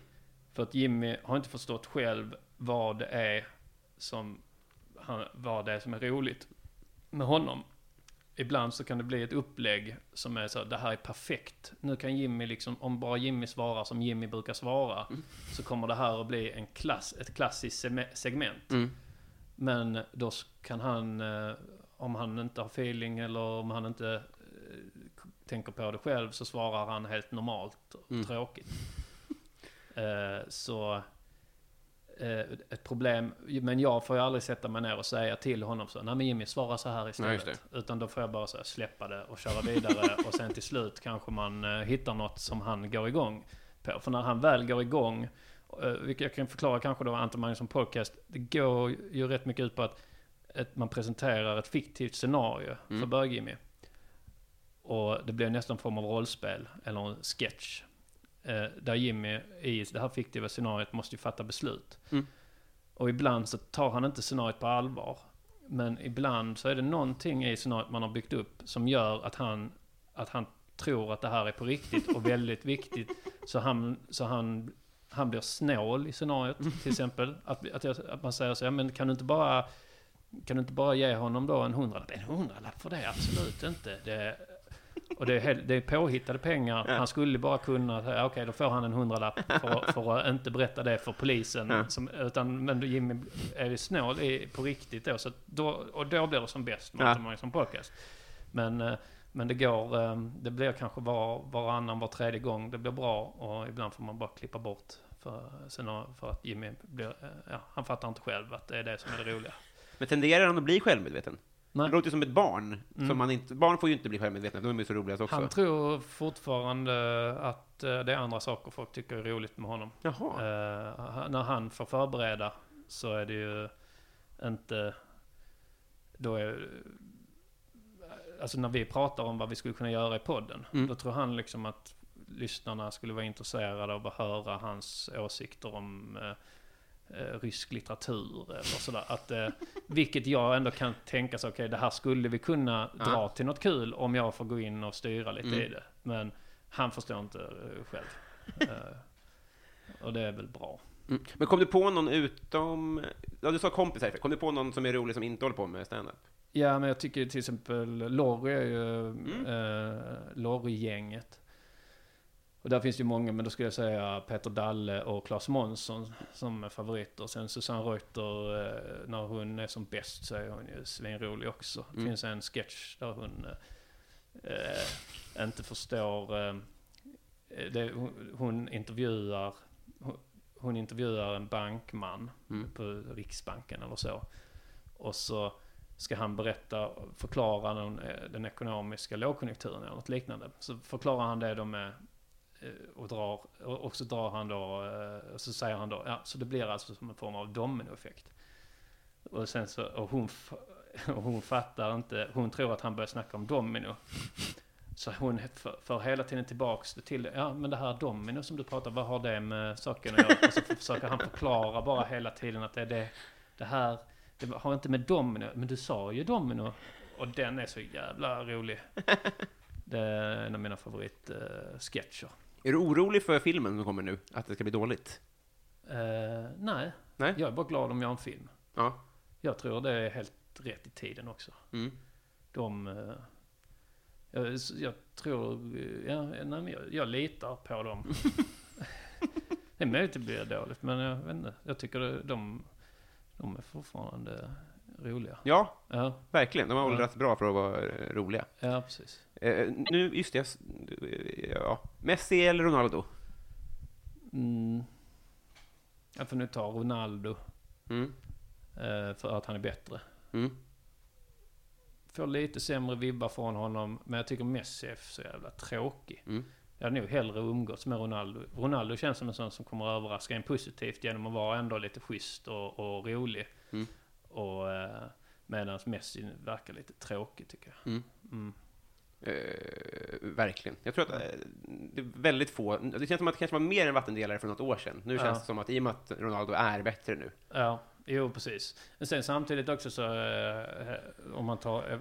För att Jimmy har inte förstått själv vad det är som, han, vad det är som är roligt med honom. Ibland så kan det bli ett upplägg som är så, det här är perfekt. Nu kan Jimmy liksom, om bara Jimmy svarar som Jimmy brukar svara, så kommer det här att bli en klass, ett klassiskt segment. Mm. Men då kan han, eh, om han inte har feeling eller om han inte eh, tänker på det själv så svarar han helt normalt och Mm. tråkigt. [LAUGHS] Eh, så ett problem, men jag får ju aldrig sätta mig ner och säga till honom så, nej men Jimmy svara så här Nej, istället. just Utan då får jag bara så här, släppa det och köra vidare [LAUGHS] och sen till slut kanske man eh, hittar något som han går igång på. För när han väl går igång, eh, vilket jag kan förklara kanske då Anton Magnusson podcast, det går ju rätt mycket ut på att man presenterar ett fiktivt scenario för Mm. Bög-Jimmy. Och det blir nästan en form av rollspel, eller en sketch. Eh, där Jimmy i det här fiktiva scenariot måste ju fatta beslut. Mm. Och ibland så tar han inte scenariot på allvar. Men ibland så är det någonting i scenariot man har byggt upp som gör att han, att han tror att det här är på riktigt och väldigt viktigt. Så han, så han, han blir snål i scenariot till exempel. Att, att, jag, att man säger så, ja men kan du inte bara kan du inte bara ge honom då en hundralapp? En hundralapp för det? Absolut inte. Det, Och det är, det är påhittade pengar. Han skulle bara kunna okej då får han en hundralapp för, för att inte berätta det för polisen. Som, utan, men Jimmy är snål i, på riktigt då, så då. Och då blir det som bäst, ju som podcast. Men, eh, men det går, eh, det blir kanske var, varannan, var tredje gång det blir bra. Och ibland får man bara klippa bort. För, för att Jimmy blir, eh, ja, han fattar inte själv att det är det som är det roliga. Men tenderar han att bli självmedveten? Nej. Han låter ju som ett barn. Mm. Som man inte, barn får ju inte bli självmedvetna, de är ju så roliga också. Han tror fortfarande att eh, det är andra saker folk tycker är roligt med honom. Jaha. Eh, när han får förbereda så är det ju inte... Då är... Alltså när vi pratar om vad vi skulle kunna göra i podden. Mm. Då tror han liksom att lyssnarna skulle vara intresserade av att höra hans åsikter om eh, rysk litteratur eller sådär. Att, eh, vilket jag ändå kan tänka så, okej det här skulle vi kunna dra till något kul om jag får gå in och styra lite Mm. i det. Men han förstår inte eh, själv. Eh, och det är väl bra. Mm. Men kom du på någon utom... Ja, du sa kompisar. Kom du på någon som är rolig som inte håller på med stand-up? Ja, men jag tycker till exempel Lorry är ju Mm. eh, Lorry-gänget. Och där finns det ju många, men då skulle jag säga Peter Dalle och Claes Månsson som är favoriter. Sen Susanne Reuter, eh, när hon är som bäst så är hon ju svinrolig också. Det Mm. finns en sketch där hon eh, inte förstår... Eh, det, hon, hon intervjuar hon, hon intervjuar en bankman Mm. på Riksbanken eller så. Och så ska han berätta, förklara den, den ekonomiska lågkonjunkturen eller något liknande. Så förklarar han det då med Eh, och drar, och så drar han då, eh, och så säger han då, ja, så det blir alltså som en form av dominoeffekt. Och sen så, och hon, [LAUGHS] och hon fattar inte, hon tror att han börjar snacka om domino. Så hon för, för hela tiden tillbaks det till. Ja, men det här domino som du pratar, vad har det med saken att göra? Och så försöker han förklara bara hela tiden att det är det, det här, det har inte med domino, men du sa ju domino. Och den är så jävla rolig. Det är en av mina favoritsketcher. Eh, är du orolig för filmen som kommer nu? Att det ska bli dåligt? Uh, nej, Nej? jag är bara glad om jag har en film. Ja. Jag tror det är helt rätt i tiden också. Mm. De... eh, jag, jag tror... eh, Ja, nej, men jag, jag litar på dem. [LAUGHS] det är möjligt att det blir dåligt, men jag vet inte. Jag tycker de, de är fortfarande roliga. Ja, Ja, verkligen. De har Ja. åldrats bra för att vara eh, roliga. ja precis. Eh, nu, just det, eh, ja. Messi eller Ronaldo? Mm. Jag får nu ta Ronaldo, Mm. eh, för att han är bättre. Mm. Får lite sämre vibbar från honom, men jag tycker Messi är så jävla tråkig. Mm. Jag hade nog hellre umgåtts med Ronaldo. Ronaldo känns som en sån som kommer att överraska en positivt genom att vara ändå lite schysst och, och rolig. Mm. Och eh, medan Messi verkar lite tråkig tycker jag. Mm. Mm. Eh, verkligen. Jag tror att eh, det är väldigt få... Det känns som att det kanske var mer än vattendelare för något år sedan. Nu Ja. känns det som att i och med att Ronaldo är bättre nu. Ja, jo precis. Men sen samtidigt också så, eh, om man tar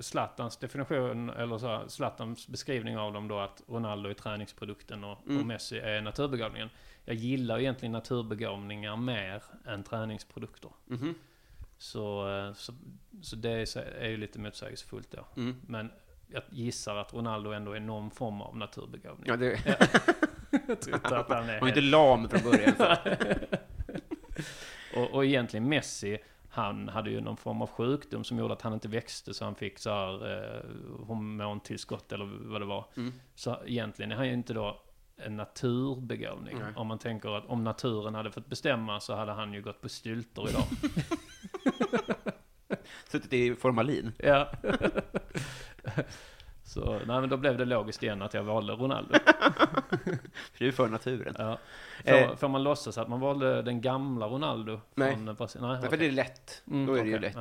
Zlatans definition, eller så här, Zlatans beskrivning av dem då att Ronaldo är träningsprodukten och, Mm. och Messi är naturbegåvningen. Jag gillar egentligen naturbegåvningar mer än träningsprodukter. Mhm. Så, eh, så, så det är, är ju lite motsägelsefullt då. Mm. Men jag gissar att Ronaldo ändå är någon form av naturbegåvning. Ja, det... [LAUGHS] Jag tror inte att han är Han var inte lam från början. [LAUGHS] Och, och egentligen Messi, Han hade ju någon form av sjukdom som gjorde att han inte växte så han fick så här eh, hormontillskott eller vad det var. Mm. Så egentligen är han ju inte då en naturbegåvning. Nej. Om man tänker att om naturen hade fått bestämma så hade han ju gått på styltor idag. [LAUGHS] Suttit i formalin. ja. [LAUGHS] så nej men då blev det logiskt igen att jag valde Ronaldo. [LAUGHS] För du är för naturen. Ja. Eh. Får, får man låtsas att man valde den gamla Ronaldo? Nej. Från Brasilien? Nej, Nej, för det är lätt. Mm, Då är det ju lätt.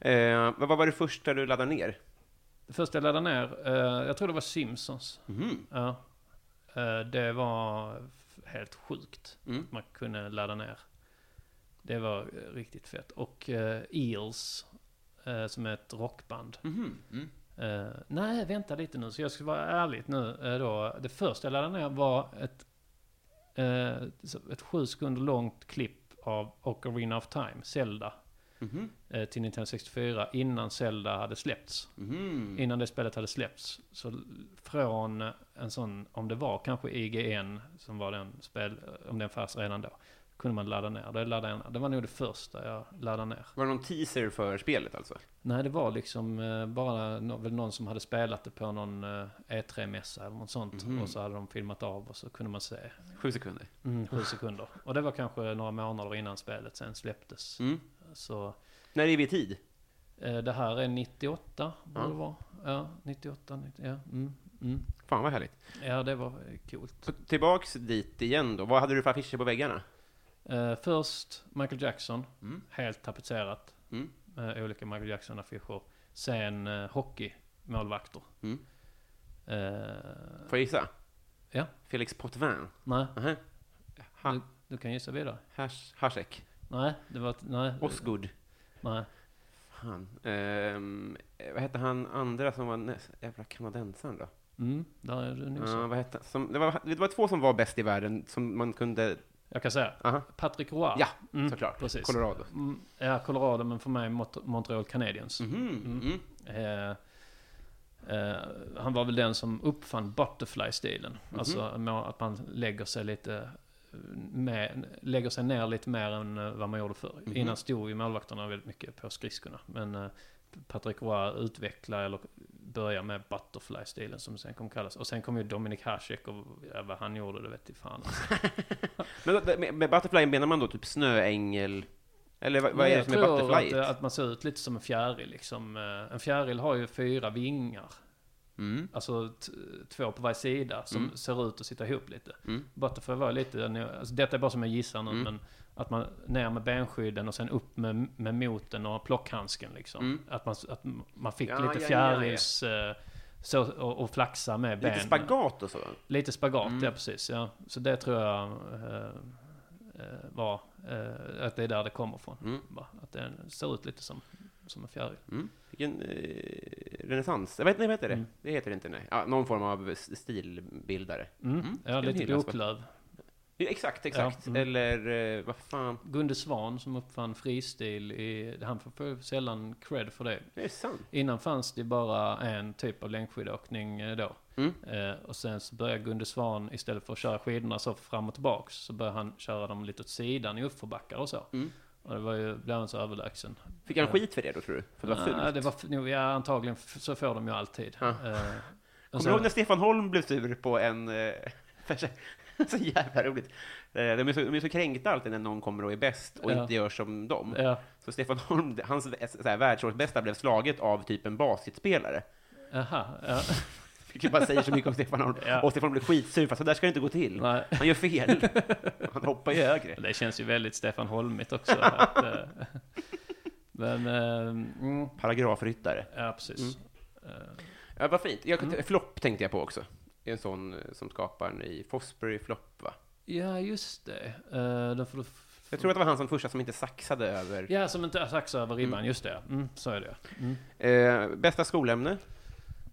ja. Eh, vad var det första du laddade ner? Det första jag laddade ner, eh, jag tror det var Simpsons. Mhm. Ja. Eh, det var helt sjukt. Mm. Man kunde ladda ner. Det var eh, riktigt fett. Och eh, Eels, som är ett rockband. Mhm. Mm. Eh, nej, vänta lite nu. Så jag ska vara ärlig nu eh, då. Det första jag laddade ner var ett, så- ett sju sekunder långt klipp av Ocarina of Time, Zelda, Mhm. eh, till Nintendo 64 innan Zelda hade släppts. Mhm. Innan det spelet hade släppts. Så från en sån, om det var kanske IGN som var den spel, om den fanns redan då, kunde man ladda ner. Det, laddade jag det var nog det första jag laddade ner. Var det någon teaser för spelet alltså? Nej, det var liksom eh, bara väl någon som hade spelat det på någon eh, E3-mässa eller något sånt. Mhm. Och så hade de filmat av och så kunde man se Sju sekunder. mm, sju sekunder. Och det var kanske några månader innan spelet sen släpptes. Mm. Så När är vi i tid? eh, det här är 98, borde det vara. Ja, 98, 90, ja. Mm, mm. Fan vad härligt. Ja, det var coolt. Så tillbaks dit igen då. Vad hade du för affischer på väggarna? Eh, först Michael Jackson, Mm. helt tapetserat. Mm. med olika Michael Jackson-affischer. Sen eh, hockeymålvakter. Mm. Eh, Får jag gissa? Ja. Felix Potvin? nej. Ha, du, du kan gissa vidare. Hash, Hasek? Nej, det var... Nej. Osgood? Nej. Han. Ehm, vad hette han andra som var näst, jävla kanadensaren då? Mm, där är du Ja, så. vad hette, som, det, var, det var två som var bäst i världen som man kunde... Jag kan säga. Aha, Patrick Roy. Ja, mm, såklart. Precis. Colorado. Mm, ja, Colorado, men för mig Mont- Montreal Canadiens. Mhm, mm. Eh, eh, han var väl den som uppfann butterfly-stilen. Mhm. Alltså att man lägger sig lite eh, med, lägger sig ner lite mer än eh, vad man gjorde förr. Mhm. Innan stod ju målvakterna väldigt mycket på skridskorna. Men eh, Patrick Roy utvecklade eller började med butterfly-stilen som sen kom kallas. Och sen kom ju Dominic Hasek och ja, vad han gjorde det vet jag fan. [LAUGHS] Men då- med, med Butterfly menar man då typ snöängel? Eller vad, vad är det jag som är tror Butterfly? att, att man ser ut lite som en fjäril liksom. Eh, En fjäril har ju fyra vingar. Mm. Alltså två på varje sida som Mm. ser ut att sitta ihop lite. Mm. Butterfly var lite, alltså detta är bara som jag gissar nu, Mm. men att man ner med benskydden och sen upp med, med moten och plockhandsken liksom. Mm. Att, man, att man fick Ja, lite ja, ja, ja. fjärils... eh, Så, och, och flaxa med ben. Lite spagat och så? Lite spagat, Mm. ja precis. Ja. Så det tror jag eh, eh, var, eh, att det är där det kommer ifrån. Mm. Att den ser ut lite som, som en fjäril. Mm. Vilken eh, renässans. Jag vet inte, vad heter det? Mm. Det heter det inte, nej. Ja, någon form av stilbildare. Mm. Mm. Ja, lite boklöv. Ja, exakt, exakt. Ja, mm. Eller, eh, vad fan. Gunde Svan som uppfann fristil, i, han får- sällan cred för det. Det är sant. Innan fanns det bara en typ av längdskidåkning eh, då. Mm. Eh, och sen så började Gunde Svan, istället för att köra skidorna så fram och tillbaks, så började han köra dem lite åt sidan i uppförbackar och så. Mm. Och det var ju, blev han så överlägsen. Fick han skit för det då, tror du? För det var fult? Nej, det var ja antagligen, så får de ju alltid. Ja. Eh, Kommer du ihåg när Stefan Holm blev sur på en... Eh, [LAUGHS] [LAUGHS] så jävla roligt. Eh, de, är så, de är så kränkta alltid när någon kommer och är bäst och Ja. inte gör som dem. Ja, Så Stefan Holm, hans så här, världsårsbästa blev slaget av typ en basketspelare. aha, ja. [LAUGHS] Vilket bara säger så mycket om Stefan Holm. Ja. Och Stefan blir skitsur, för så där ska det inte gå till. Nej. Han gör fel. [LAUGHS] Han hoppar ju högre. Det känns ju väldigt Stefan Holmigt också. att, eh, men, eh, mm, Paragrafryttare. ja precis. Eh, Ja, vad fint. Jag, Mm. Flopp tänkte jag på också. En sån eh, som skaparen i Fosbury Flopp, va? Ja, just det. Uh, du f- Jag tror att det var han som första som inte saxade över. Ja, som inte saxar över ribban, Mm. just det. Mm, så är det. Mm. Eh, bästa skolämne?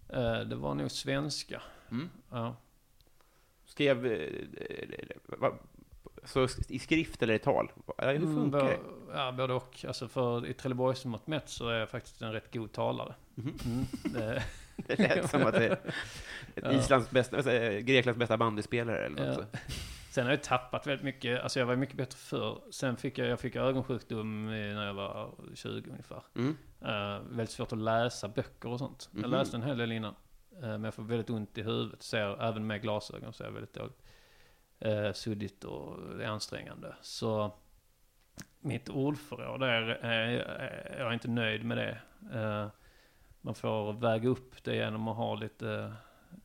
Eh, det var nog svenska. Mm. Ja. Skrev... Eh, eh, va- så i skrift eller i tal? Eh, Hur Mm, funkar det? Ja, både och. Alltså för i Trelleborgs mått mätt så är jag faktiskt en rätt god talare. Mhm. Mm. [LAUGHS] Det, lät som att det är Ja. Islands bästa, säger jag, Greklands bästa bandyspelare eller något Ja. så. Sen har jag tappat väldigt mycket, alltså jag var mycket bättre förr. Sen fick jag, jag fick ögonsjukdom när jag var 20 ungefär. Mm. Eh, väldigt svårt att läsa böcker och sånt. Jag Mhm. läste en hel del innan. Eh, men jag får väldigt ont i huvudet. Ser, även med glasögon så är jag väldigt dåligt. Uh, suddigt och det är ansträngande. Så mitt ordförråd är, jag är inte nöjd med det. Man får väga upp det genom att ha lite,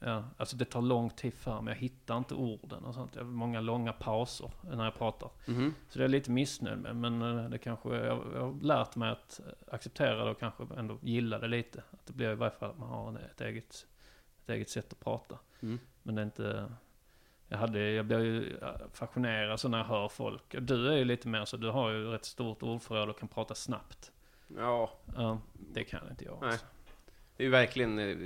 ja, alltså det tar lång tid för mig. Jag hittar inte orden och sånt. Jag har många långa pauser när jag pratar. Mhm. Så det är lite missnöjd med. Men eh, det kanske, jag, jag har lärt mig att acceptera det och kanske ändå gilla det lite. Att det blir i varje fall att man har en- ett eget, ett eget sätt att prata. Mm. Men det är inte... Jag, hade, jag blir ju fascinerad så när jag hör folk. Du är ju lite mer så, du har ju rätt stort ordförråd och kan prata snabbt. Ja, Ja, det kan inte jag. Nej. Alltså. Det är ju verkligen eh,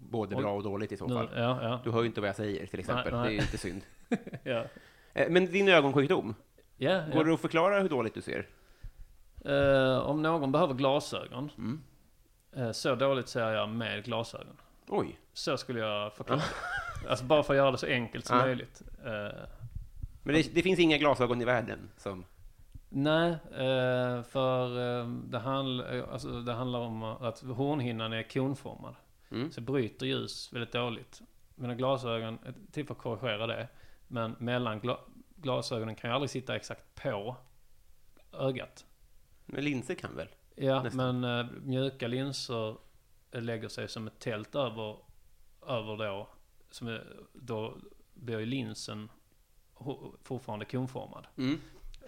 både bra och dåligt i så fall. ja, ja. Du hör ju inte vad jag säger till exempel. Nej, nej. Det är ju inte synd. [LAUGHS] ja. Eh, Men din ögonsjukdom, ja, går ja. det att förklara hur dåligt du ser? Eh, om någon behöver glasögon, Mm. eh, så dåligt ser jag med glasögon. Oj. Så skulle jag förklara. [LAUGHS] alltså bara för att göra det så enkelt som Ja. möjligt. Eh, Men det, det finns inga glasögon i världen som... nej, eh, för eh, det, handl, eh, alltså det handlar om att hornhinnan är konformad. Mm. Så bryter ljus väldigt dåligt. Mina glasögon är till för att korrigera det. Men mellan gla, glasögonen kan jag aldrig sitta exakt på ögat. Men linser kan väl? Ja, Nästan. men mjuka linser lägger sig som ett tält över, över då. Som är, då blir ju linsen fortfarande konformad. Mm.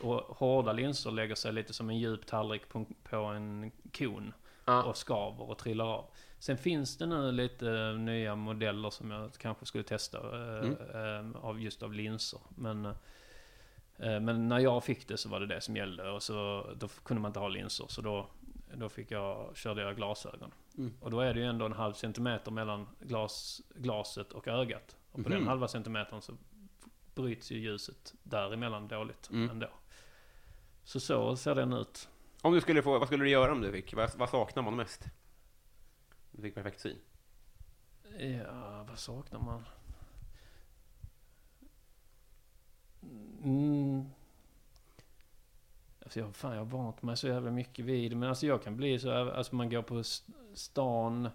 Och hårda linser lägger sig lite som en djup tallrik på, på en kon. Ja. Och skaver och trillar av. Sen finns det nu lite nya modeller som jag kanske skulle testa. eh, Mm. eh, av, just av linser. Men, eh, men när jag fick det så var det det som gällde. Och så, då kunde man inte ha linser. Så då, då fick jag, körde jag glasögon. Mm. Och då är det ju ändå en halv centimeter mellan glas, glaset och ögat. Och på den Mhm. halva centimetern så bryts ju ljuset däremellan dåligt Mm. ändå. Så så ser den ut. Om du skulle få, vad skulle du göra om du fick? Vad, vad saknar man mest? Om Du fick perfekt syn. Ja, vad saknar man? Mm. Alltså jag, fan, jag har vant mig så jävla mycket vid det. Men alltså jag kan bli så alltså man går på st- stan.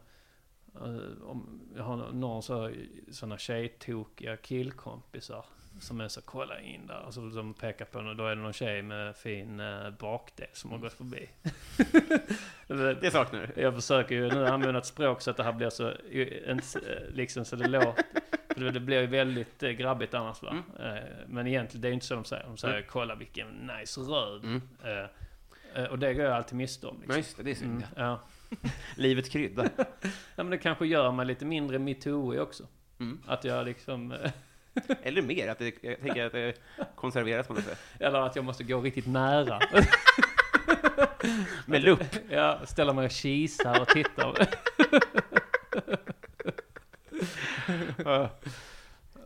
eh, om jag har några så här, tjejtokiga killkompisar. Som är så, kolla in där. Alltså de pekar på en, då är det någon tjej med fin eh, bakdel som har gått förbi. [LAUGHS] Det saknar du? Jag försöker ju nu använda ett språk så att det här blir så, eh, liksom så det låter, för det- blir ju väldigt eh, grabbigt annars va. Eh, Men egentligen, det är ju inte så de säger. De säger, kolla vilken nice röd. Mm. Eh, Och det går jag alltid miste om. Ja, Liksom. just det, det är synd. Mm, ja. [LAUGHS] Livets krydda. [LAUGHS] ja, men det kanske gör mig lite mindre metoo också. Mm. Att jag liksom, [LAUGHS] Eller mer, att det, jag tänker att det konserveras på något sätt. eller att jag måste gå riktigt nära. [LAUGHS] Med lupp. Ja, ställa mig och kisa och titta. [LAUGHS]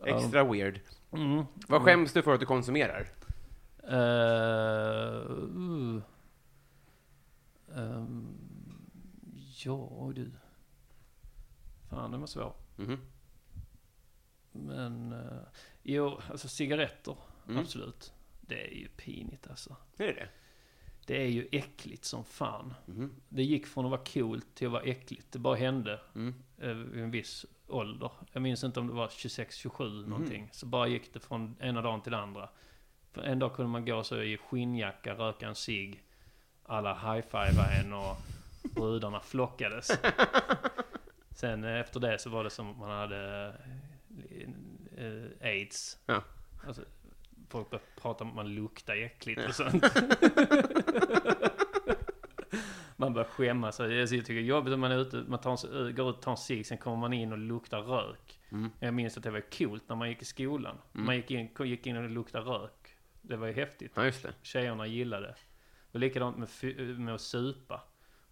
Extra weird. Mm. Vad skäms du för att du konsumerar? Uh, uh. Ehm, ja du. Fan, den var svår. Mhm. Men, uh, jo, alltså cigaretter. Mm. Absolut. Det är ju pinigt alltså. Är det det? Det är ju äckligt som fan. Mhm. Det gick från att vara coolt till att vara äckligt. Det bara hände Mm. eh, vid en viss ålder. Jag minns inte om det var 26-27 Mhm. någonting. Så bara gick det från ena dagen till den andra. För en dag kunde man gå så i skinnjacka, röka en cigg. Alla high-fivade en och brudarna flockades. [LAUGHS] Sen eh, efter det så var det som att man hade eh, eh, aids. Ja. Alltså, folk började prata om att man luktar äckligt och sånt. [LAUGHS] Man börjar skämmas. Alltså, Jag tycker det är jobbigt om man är ute, man tar en, s- går ut och tar en cigg, sen kommer man in och luktar rök. Mm. Jag minns att det var coolt när man gick i skolan. Man gick in, gick in och det luktade rök. Det var ju häftigt. Ja, just det. Tjejerna gillade det. Var likadant med, fy- med att supa.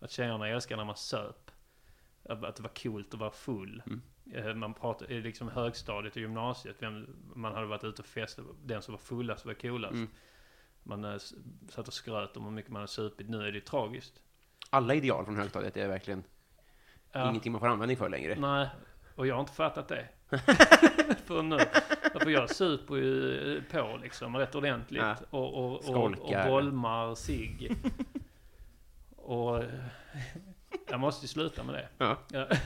Att tjejerna älskar när man söp. Att det var coolt att vara full. Eh, Man pratade i liksom högstadiet och gymnasiet. Vem, man hade varit ute och festat. Den som var fullast var coolast. Mm. Man eh, satt och skröt om hur mycket man hade supit. Nu är det tragiskt. Alla ideal från högstadiet är verkligen Ja. ingenting man får användning för längre. Nej, och jag har inte fattat det. [LAUGHS] För nu. För jag super ju på liksom rätt ordentligt. Ja. Och, och, och, och bolmar sig. [LAUGHS] och jag måste ju sluta med det. Ja. Ja. [LAUGHS]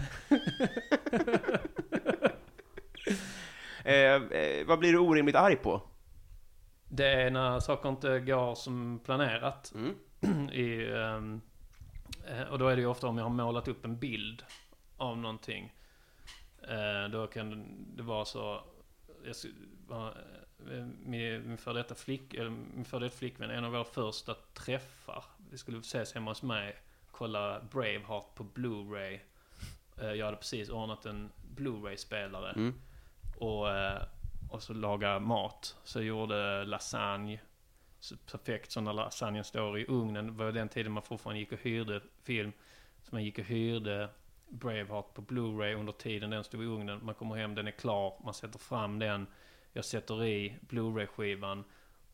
Eh, eh, vad blir du orimligt arg på? Det är när saker inte går som planerat. Mm. [CLEARS THROAT] I, ehm, eh, och då är det ju ofta om jag har målat upp en bild av någonting. Eh, då kan det vara så... Jag, eh, min, min före detta flick, eller min före detta flickvän, en av våra första träffar. Vi skulle ses hemma hos mig, kolla Braveheart på Blu-ray. Eh, jag hade precis ordnat en Blu-ray-spelare. Mm. Och, eh, och så laga mat. Så jag gjorde lasagne. Så perfekt som när lasagnen står i ugnen. Det var den tiden man fortfarande gick och hyrde film. Så man gick och hyrde Braveheart på Blu-ray under tiden den stod i ugnen. Man kommer hem, den är klar. Man sätter fram den. Jag sätter i Blu-ray-skivan.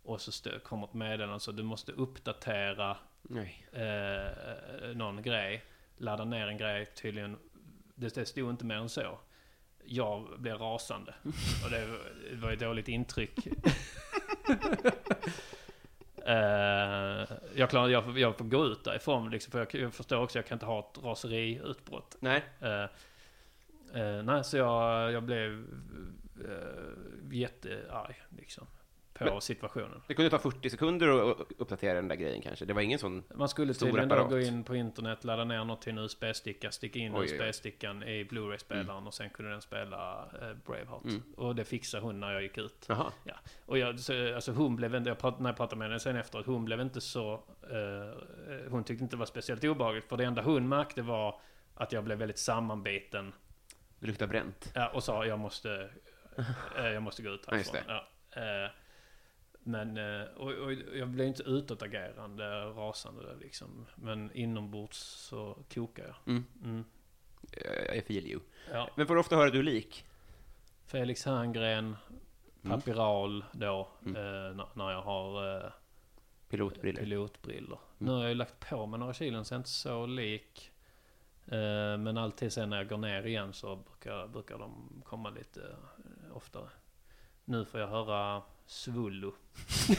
Och så kommer ett meddelande. Så du måste uppdatera. Eh, någon grej. Ladda ner en grej tydligen. Det, det stod inte mer än så. Jag blev rasande. [LAUGHS] Och det, var- ett dåligt intryck. [LAUGHS] Eh, jag, klarar, jag, jag får gå ut därifrån liksom, för jag, jag förstår också att jag kan inte ha ett raseriutbrott. Nej. Eh, eh, nej, så jag, jag blev uh, jättearg liksom, på Men- situationen. Det kunde ta 40 sekunder att uppdatera den där grejen kanske. Det var ingen sån... Man skulle Stor tydligen då gå in på internet, ladda ner något till en USB-sticka, sticka in. USB-stickan i Blu-ray-spelaren och sen kunde den spela eh, Braveheart. Mm. Och det fixade hon när jag gick ut. Jaha. Ja. Och jag, så, alltså hon blev inte, jag prat, när jag pratade med henne sen efteråt, hon blev inte så, eh, hon tyckte inte det var speciellt obehagligt. För det enda hon märkte var att jag blev väldigt sammanbiten. Det luktar bränt. Ja, och sa jag måste, eh, jag måste gå ut Ja, just härifrån. Ja, eh, men, eh, och, och jag blev inte utåtagerande, rasande där liksom. Men inombords så kokar jag. Mm. Mm. I feel you. Ja. Men får du ofta höra att du är lik? Felix Herngren, Papiral då, Mm. eh, när, jag har eh, Pilotbriller. pilotbrillor. Mm. Nu har jag ju lagt på mig några kilon så jag är inte så lik. Eh, men alltid sen när jag går ner igen så brukar, brukar de komma lite eh, oftare. Nu får jag höra svullo. [LAUGHS]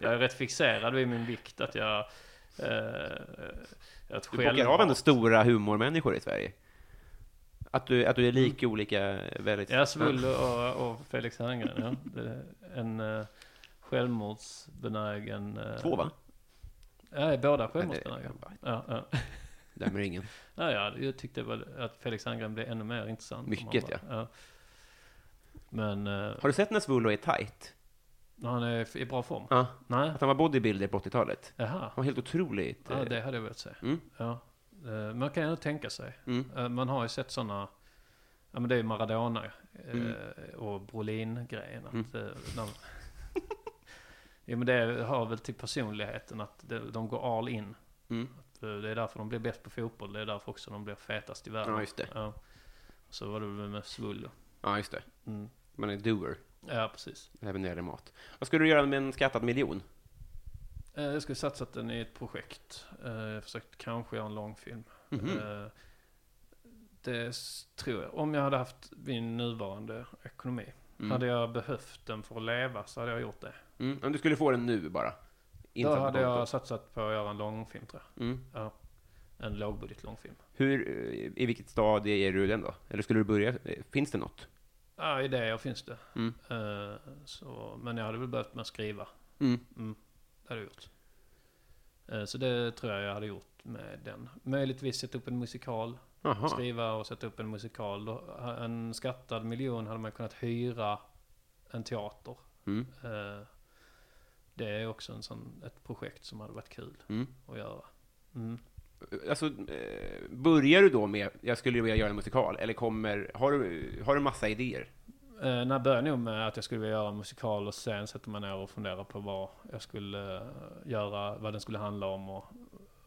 jag är rätt fixerad vid min vikt att jag... Eh, jag Du bockar av ändå stora humormänniskor i Sverige. Att du, att du är lik olika väldigt... Ja, Svullo och, och Felix Herngren, ja. Det är en uh, självmordsbenägen... eh, Två va? Ja, båda självmordsbenägna. Ja, ja. Dömer ingen. [LAUGHS] Ja, ja, jag tyckte väl att Felix Herngren blev ännu mer intressant. Mycket, bara- ja. Men eh, Har du sett när Svullo är tight? när han är i bra form? Ja. Nej? Att han var bodybuilder på 80-talet. Jaha. Han var helt otroligt... Ja, eh, det hade jag velat säga. Mm. Ja. Eh, Man kan ju ändå tänka sig. Mm. Man har ju sett sådana, ja men det är ju Maradona Mm. och Brolin-grejen. Att, Mm. när, [LAUGHS] ja men det har väl till personligheten att de, de går all in. Mm. Det är därför de blir bäst på fotboll. Det är därför också de blir fetast i världen. Ja, just det. Ja. Så var det väl med Svullo. Ja, just det. Mm. Man är doer, Ja, precis. även när det gäller mat. Vad ska du göra med en skattad miljon? Eh, Jag skulle satsat den i ett projekt. Eh, Jag försökt kanske göra en långfilm. Mhm. Eh, Det tror jag. Om jag hade haft min nuvarande ekonomi. Mm. Hade jag behövt den för att leva så hade jag gjort det. Mm. Om du skulle få den nu bara? Då hade jag satsat på att göra en långfilm tror Mm. jag. Ja. En lågbudget långfilm. Hur, I vilket stadie är du den då? Eller skulle du börja? Finns det något? Ja, idéer finns det. Mm. Eh, Så, men jag hade väl behövt med att skriva. Mm. Mm, det hade jag gjort. Eh, Så det tror jag jag hade gjort med den. Möjligtvis sätta upp en musikal. Jaha. Skriva och sätta upp en musikal. En skattad miljon hade man kunnat hyra en teater. Mm. Eh, Det är också en sån, ett projekt som hade varit kul Mm. att göra. Alltså, eh, börjar du då med, jag skulle vilja göra en musikal, eller kommer, har du, har du massa idéer? Eh, när jag började nog med att jag skulle vilja göra en musikal och sen sätter man ner och funderar på vad jag skulle eh, göra, vad den skulle handla om och,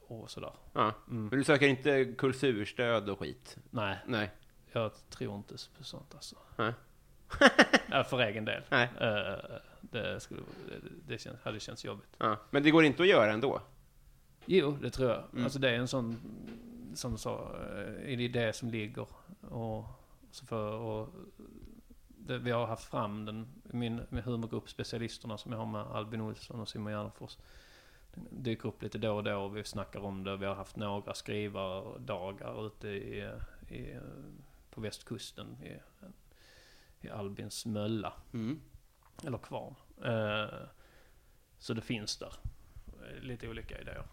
och sådär. Ja. Mm. Men du söker inte kulturstöd och skit? Nej, Nej. jag tror inte på sånt alltså. Nej. [LAUGHS] Ja, för egen del. Nej. Eh, det, skulle, det, det känns, hade känts jobbigt. Ja. Men det går inte att göra ändå? Jo, det tror jag. Mm. Alltså det är en sån, som så, en idé som ligger och Så för, och det, vi har haft fram den, min, min humorgrupp Specialisterna som jag har med Albin Olsson och Simon Gärdenfors. Den dyker upp lite då och då och vi snackar om det. Vi har haft några skrivardagar ute i, i, på västkusten i, i Albins mölla. Mm. Eller kvarn. Eh, så det finns där. Lite olika idéer.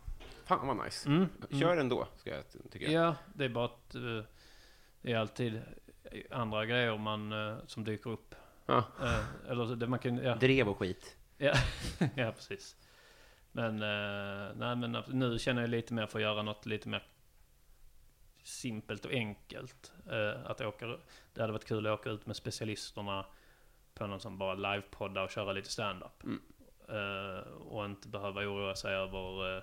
Fan vad nice. Mm, Kör ändå, ska jag tycka. Ja, det är bara att eh, det är alltid andra grejer man, eh, som dyker upp. Ja. Eh, eller det man kan, ja. Drev och skit. Ja, [LAUGHS] ja precis. Men, nej, men nu känner jag lite mer för att göra något lite mer simpelt och enkelt. Att åka, det hade varit kul att åka ut med specialisterna på någon som bara livepodda och köra lite stand-up. Mm. Eh, och inte behöva oroa sig över eh,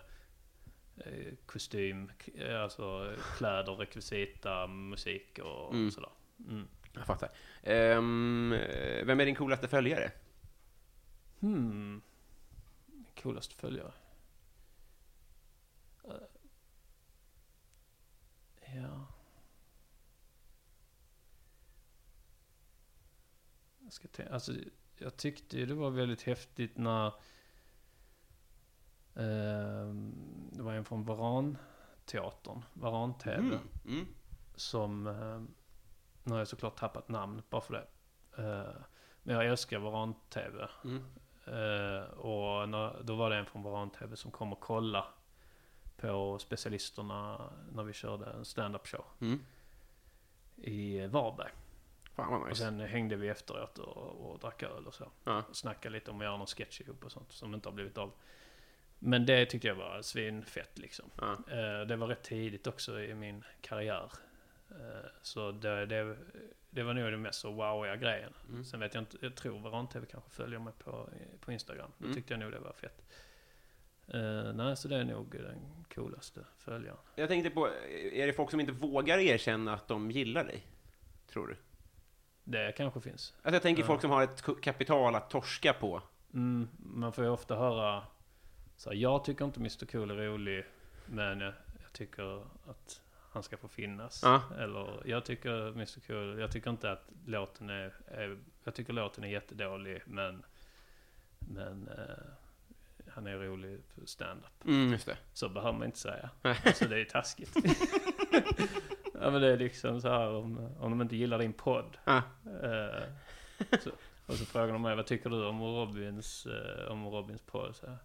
kostym, k- eh, alltså kläder, rekvisita, musik och Mm. sådär. Mm. Jag fattar. Eh, vem är din coolaste följare? Hmm. Coolaste följare. Eh, ja. Jag ska tänka, alltså jag tyckte ju det var väldigt häftigt när det var en från Varan-teatern, Varan-TV, Mm. Mm. som, eh, nu har jag såklart tappat namn bara för det. Eh, men jag älskar Varan-TV. Mm. Och när, då var det en från Varan-TV som kom och kolla på specialisterna när vi körde en stand-up show Mm. i Varberg. Fan vad Och nice. sen hängde vi efteråt och, och drack öl och så. Ja. Och snackade lite om att göra någon sketch ihop och sånt som inte har blivit av. Men det tyckte jag var svinfett liksom. Ja. Eh, det var rätt tidigt också i min karriär. Eh, så det, det, det var nog det mest så wowiga grejen. Mm. Sen vet jag inte, jag tror Varan-TV kanske följer mig på, på Instagram. Då Mm. tyckte jag nog det var fett. Eh, nej, så det är nog den coolaste följaren. Jag tänkte på, är det folk som inte vågar erkänna att de gillar dig? Tror du? Det kanske finns. Alltså jag tänker Ja. folk som har ett kapital att torska på. Mm, man får ju ofta höra så här, jag tycker inte Mr Cool är rolig, men jag, jag tycker att han ska få finnas. Ja. Eller jag tycker Mr Cool, jag tycker inte att låten är, är jag tycker låten är jättedålig, men, men eh, han är rolig för stand-up. Mm, just det. Så behöver man inte säga. [LAUGHS] Så det är taskigt. [LAUGHS] ja men det är liksom så här om, om de inte gillar din podd. Ja. Eh, så, och så frågar de mig, vad tycker du om Robins, eh, om Robins podd? Så, här,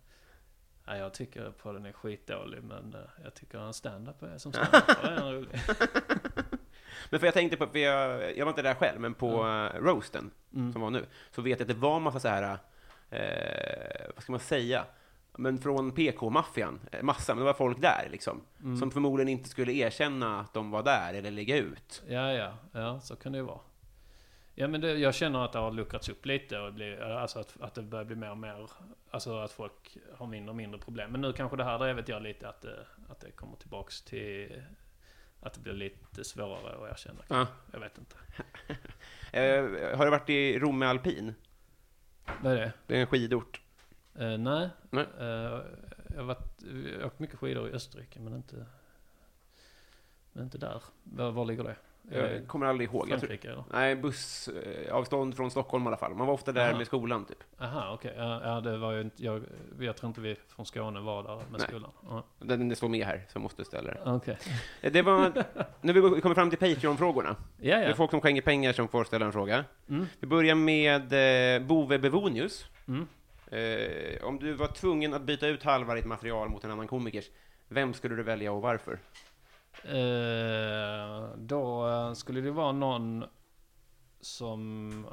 ja, jag tycker podden är skitdålig, men eh, jag tycker han stand-up är som [LAUGHS] stand-up är rolig. [LAUGHS] Men för jag tänkte på, för jag, jag var inte där själv, men på eh, roasten Mm. som var nu, så vet jag att det var massa så här, eh, vad ska man säga, men från PK-maffian, eh, massa, men det var folk där liksom, Mm. som förmodligen inte skulle erkänna att de var där eller lägga ut. Ja, ja, ja, så kan det ju vara. Ja, men det, jag känner att det har luckrats upp lite och blir, alltså att, att det börjar bli mer och mer, alltså att folk har mindre och mindre problem. Men nu kanske det här, där vet jag lite att det, att det kommer tillbaks till att det blir lite svårare att erkänna. Ja. Jag vet inte. [LAUGHS] Eh, har du varit i Romme Alpin? Vad är det? Det är en skidort. Eh, nej. Nej. Eh, jag har varit, jag har åkt mycket skidor i Österrike, men inte, men inte där. Var, var ligger det? Jag kommer aldrig ihåg. Frankrike eller? nej, bussavstånd från Stockholm i alla fall. Man var ofta där Aha. med skolan, typ. Aha, okej. Ja, ja, det var ju inte, jag, jag tror inte vi från Skåne var där med Nej. skolan. Ja, Den, det står med här, så jag måste ställa det. Okej. Eh, Det var, nu vi kommer fram till Patreon-frågorna. Ja, Det är ja. folk som skänker pengar som får ställa en fråga. Mm. Vi börjar med eh, Bove Bevonius. Mm. Eh, om du var tvungen att byta ut halva ditt material mot en annan komikers, vem skulle du välja och varför? Eh, då skulle det vara någon som...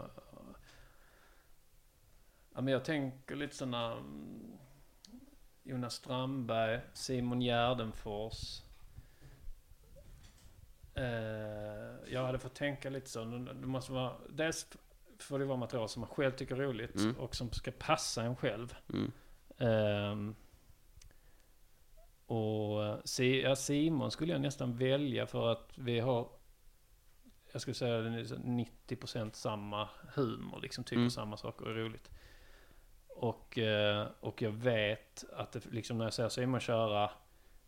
Ja, men jag tänker lite sådana... mm, Jonas Strandberg, Simon Gärdenfors. Eh, jag hade fått tänka lite så. Det måste vara... Dels får det vara material som man själv tycker är roligt Mm. och som ska passa en själv. Mm. Och eh, ja, Simon skulle jag nästan välja för att vi har, jag skulle säga den är så 90% samma humor, liksom tycker Mm. samma saker är roligt. Och, eh, och jag vet att det, liksom när jag ser Simon köra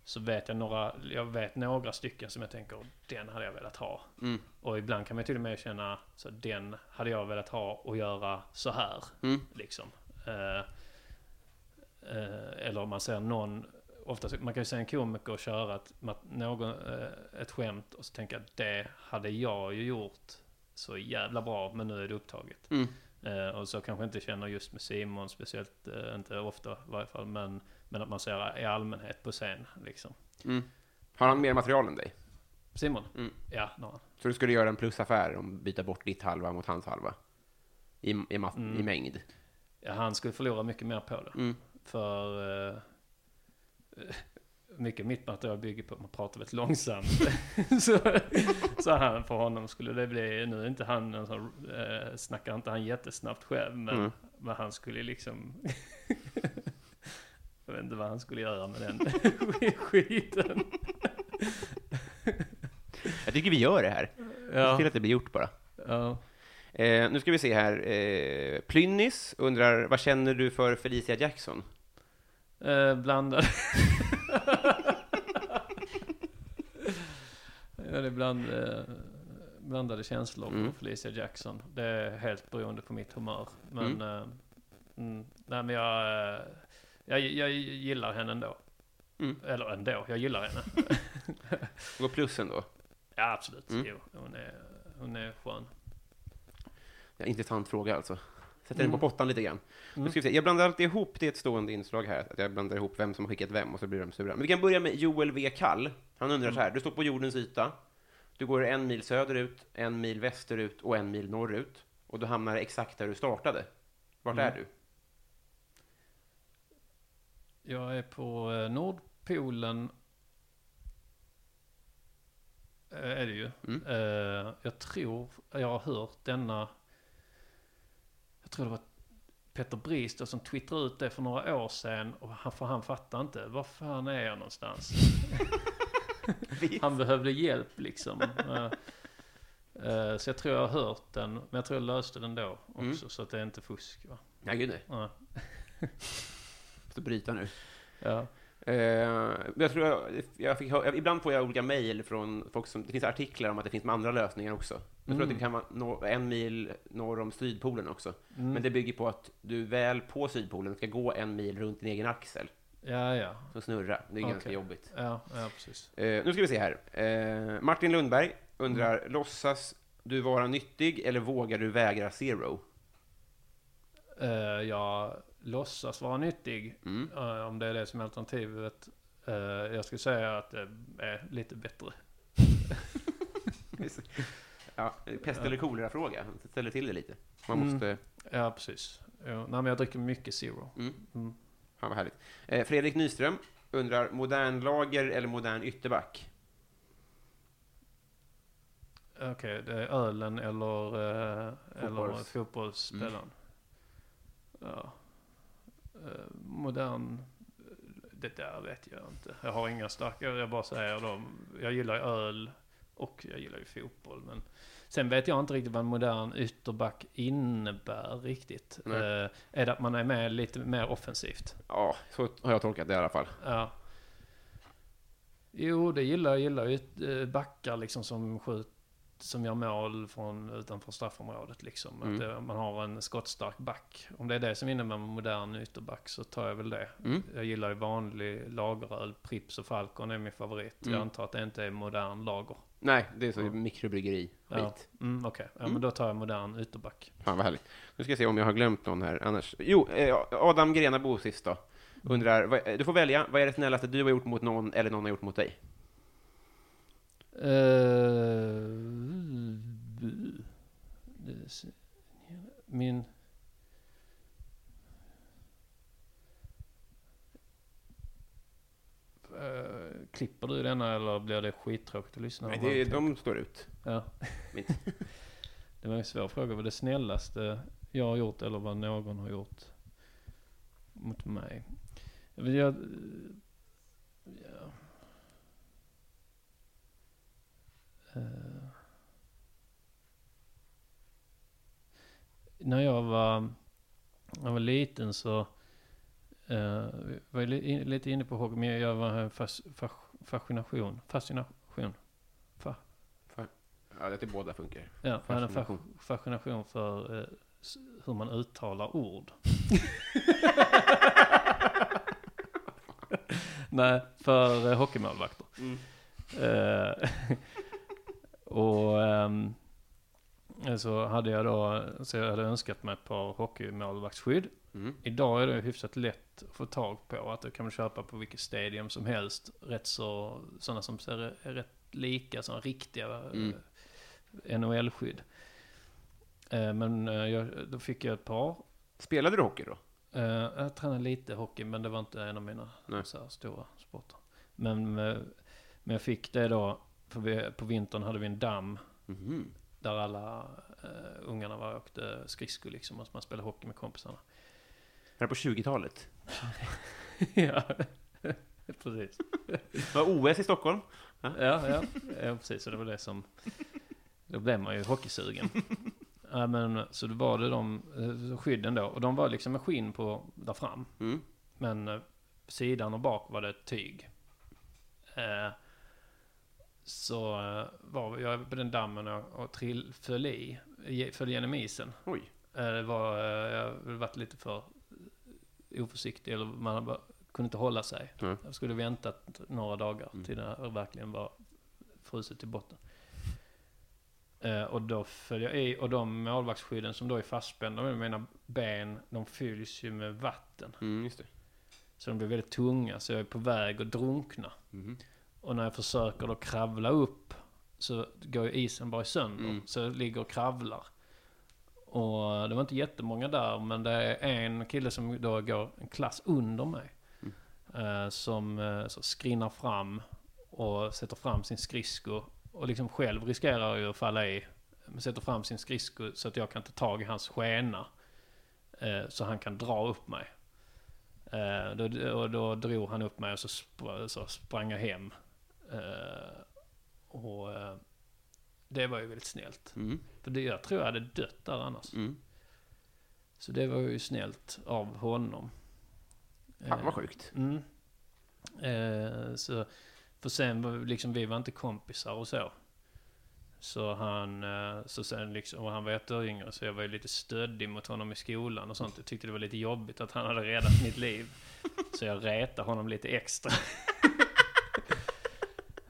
så vet jag några, jag vet några stycken som jag tänker, den hade jag velat ha. Mm. Och ibland kan man till och med känna, så den hade jag velat ha och göra så här. Mm. Liksom. Eh, eh, eller om man ser någon, ofta, man kan ju se en komiker köra ett, någon, eh, ett skämt och så tänka att det hade jag ju gjort så jävla bra, men nu är det upptaget. Mm. Eh, och så kanske inte känner just med Simon, speciellt eh, inte ofta i varje fall, men, men att man ser i allmänhet på scen liksom. Mm. Har han mer material än dig? Simon? Mm. Ja, det har han. Så du skulle göra en plusaffär om byta bort ditt halva mot hans halva? I, i, ma- Mm. i mängd? Ja, han skulle förlora mycket mer på det. Mm. För eh, mycket mitt material bygger på att man pratar väldigt långsamt. [LAUGHS] så, så han, för honom skulle det bli, nu är inte han en sån, eh, snackar inte han jättesnabbt själv, men, Mm. men han skulle liksom [LAUGHS] Jag vet inte vad han skulle göra med den [LAUGHS] skiten. Jag tycker vi gör det här. Ja, till att det blir gjort bara. ja. Eh, nu ska vi se här. Eh, Plynnis undrar, vad känner du för Felicia Jackson? Eh, blandad. ja, det är bland, eh, blandade känslor Mm. på Felicia Jackson. Det är helt beroende på mitt humör. Men, Mm. eh, mm, nej, men jag, eh, jag, jag gillar henne ändå. Mm. Eller ändå, jag gillar henne. [LAUGHS] Gå plussen då. ja, absolut. Mm. Jo, hon, är, hon är skön. Ja, intressant fråga alltså. Sätter den Mm. på pottan lite grann. Nu ska vi se. Jag blandar alltid ihop, det är ett stående inslag här, att jag blandar ihop vem som har skickat vem och så blir de sura. Men vi kan börja med Joel V. Kall. Han undrar så här, du står på jordens yta, du går en mil söderut, en mil västerut och en mil norrut och du hamnar exakt där du startade. Vart Mm. är du? Jag är på eh, Nordpolen. Eh, Är det ju. Mm. Eh, Jag tror, jag har hört denna. Tror det var Peter Brister som twittrade ut det för några år sedan. Och han, för han fattade inte. Var fan är jag någonstans? [LAUGHS] han behövde hjälp liksom. Eh, eh, Så jag tror jag har hört den. Men jag tror jag löste den då också. Mm. Så att det är inte fusk va? Nej, gud nej. Ja. Måste bryta nu. Ja. Eh, jag tror jag, jag fick, ibland får jag olika mejl från folk som, det finns artiklar om att det finns andra lösningar också. Jag tror Mm. att det kan vara no, en mil norr om Sydpolen också. Mm. Men det bygger på att du väl på Sydpolen ska gå en mil runt din egen axel. Ja, ja. Så snurra. Det är ganska Okej. jobbigt. Ja, ja precis. Eh, nu ska vi se här. Eh, Martin Lundberg undrar, Mm. låtsas du vara nyttig eller vågar du vägra zero? Eh, jag låtsas vara nyttig, Mm. eh, om det är det som är alternativet. Eh, jag skulle säga att det är lite bättre. [LAUGHS] ja, pest eller kolera-fråga. Ställer till det lite. Man Mm. måste... Ja, precis. Nej, men jag dricker mycket Zero. Mm. Mm. Fan vad härligt. Eh, Fredrik Nyström undrar, modern lager eller modern ytterback? Okej, det är ölen eller, eh, eller Fotbolls. fotbollsspelaren. Ja. Eh, modern, det där vet jag inte. Jag har inga starka, jag bara säger dem. Jag gillar öl och jag gillar ju fotboll. Men sen vet jag inte riktigt vad en modern ytterback innebär riktigt. Eh, är det att man är med lite mer offensivt? Ja, så har jag tolkat det i alla fall. Ja. Jo, det gillar jag. gillar ju eh, backar liksom som skjut, som gör mål från utanför straffområdet liksom. Mm. Att det, man har en skottstark back. Om det är det som innebär modern ytterback så tar jag väl det. Mm. Jag gillar ju vanlig lageröl. Prips och Falcon är min favorit. Mm. Jag antar att det inte är modern lager. Nej, det är så Ja. mikrobryggeri. Ja, mm, okej. Ja, Mm. men då tar jag modern ytterback. Fan vad härligt. Nu ska jag se om jag har glömt någon här. Annars... Jo, eh, Adam Grenabo sist då. Undrar, vad, eh, du får välja, vad är det snällaste du har gjort mot någon eller någon har gjort mot dig? Eh, min... Eh, klipper du denna eller blir det skittråkigt att lyssna Nej, det, de står ut. Ja. [LAUGHS] Det var en svår fråga. Vad det snällaste jag har gjort eller vad någon har gjort mot mig? Jag, ja. Eh. När jag var, när jag var liten så Eh, vi var li- in- lite inne på hockey, men jag var fas, fas, fascination. Fascination. Fa, Ja, det till båda funkar. ja, jag Fascination. fascination. fascination för eh, s- hur man uttalar ord. [LAUGHS] Nej, för eh, hockeymålvakter. Mm. Eh, och ehm, så hade jag då, så jag hade önskat mig ett par hockeymålvaktsskydd. Mm. Idag är det hyfsat lätt att få tag på. Att det kan man köpa på vilket stadium som helst. Rätt så, sådana som ser är rätt lika, sådana riktiga Mm. eh, NHL-skydd. Eh, men eh, jag, då fick jag ett par. Spelade du hockey då? Jag tränade lite hockey, men det var inte en av mina Nej. så stora sporter. Men, men jag fick det då, vi, på vintern hade vi en damm Mhm. där alla uh, ungarna var och åkte skridskor liksom, och man spelade hockey med kompisarna. Var det på 20-talet? [LAUGHS] ja, [LAUGHS] precis. Var OS i Stockholm? Ja, ja, ja, precis. Så det var det som... Då blev man ju hockeysugen. Ja, men, så då var det de eh, skydden då. Och de var liksom med skinn på där fram. Mm. Men eh, på sidan och bak var det tyg. Eh, så eh, var jag på den dammen och, och trill, föll i. Föll genom isen. Oj. Eh, det var, eh, jag hade varit lite för oförsiktig. Eller man bara, kunde inte hålla sig. Mm. Jag skulle väntat några dagar till det verkligen var fruset till botten. Och då föll jag i. Och de målvaktsskydden som då är fastspända med mina ben, de fylls ju med vatten. Mm. Så de blir väldigt tunga, så jag är på väg att drunkna. Mhm. Och när jag försöker då kravla upp så går ju isen bara sönder. Mm. Så jag ligger och kravlar. Och det var inte jättemånga där, men det är en kille som då går en klass under mig. Eh, som eh, så skrinnar fram och sätter fram sin skridsko. Och liksom själv riskerar ju att falla i. Men sätter fram sin skridsko så att jag kan ta tag i hans skena. Eh, så han kan dra upp mig. Då, och då drog han upp mig och så, spr- så sprang jag hem. Eh, och eh, det var ju väldigt snällt. Mm. För det, jag tror jag hade dött där annars. Mm. Så det var ju snällt av honom. Fan Eh, vad sjukt. Mm. Eh, så, för sen var liksom, vi var inte kompisar och så. Så han, eh, så sen liksom, och han var ett år yngre så jag var ju lite stöddig mot honom i skolan och sånt. Jag tyckte det var lite jobbigt att han hade räddat mitt liv. [LAUGHS] Så jag retade honom lite extra. [LAUGHS]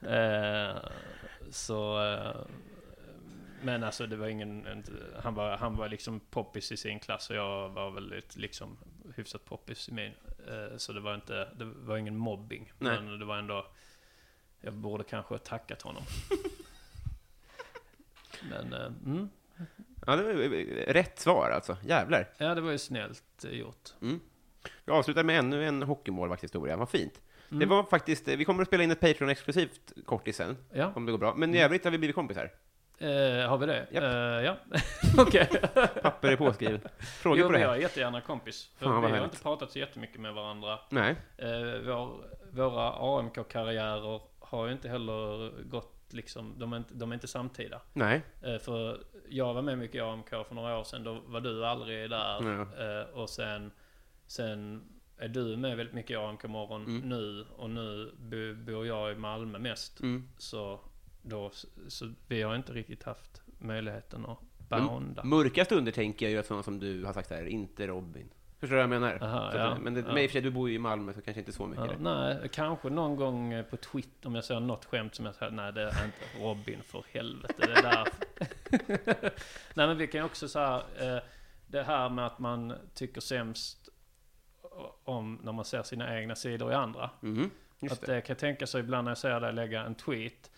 eh, så, eh, men alltså det var ingen, inte, han var, han var liksom poppis i sin klass och jag var väldigt liksom hyfsat poppis i min. Eh, Så det var inte, det var ingen mobbing. Nej. Men det var ändå, jag borde kanske ha tackat honom. [LAUGHS] men, mm, Ja, det var rätt svar alltså. Jävlar. ja det var ju snällt gjort. Vi avslutar med ännu en hockeymålvaktshistoria. Vad fint. Det Mm. var faktiskt, vi kommer att spela in ett Patreon-exklusivt kortis sen, Ja, om det går bra. Men i övrigt har vi blivit kompisar. eh, har vi det? Eh, ja, [LAUGHS] okej. Papper är påskrivet. Frågor Jo, på det men jag här? är jättegärna kompis. För Fan, vi har härligt. inte pratat så jättemycket med varandra. Nej. Eh, vår, våra AMK-karriärer har ju inte heller gått liksom, de är inte, de är inte samtida. Nej. Eh, för jag var med mycket i AMK för några år sedan, då var du aldrig där. Ja. Eh, och sen, sen är du med väldigt mycket i AMK morgon Mm. nu. Och nu bo, bor jag i Malmö mest. Mm. Så, då, så vi har inte riktigt haft möjligheten att Men bounda. Mörka stunder tänker jag ju att sådana som du har sagt här, inte Robin. Förstår du vad jag menar? Aha, Så ja, men det, ja. men i och för sig, du bor ju i Malmö, så kanske inte så mycket. Ja, nej, kanske någon gång eh, på Twitter om jag ser något skämt som jag säger, nej det är inte Robin för helvete, det är där. [LAUGHS] nej men vi kan ju också säga eh, det här med att man tycker sämst om när man ser sina egna sidor i andra. Just Att det. det kan jag tänka så ibland när jag ser dig lägga en tweet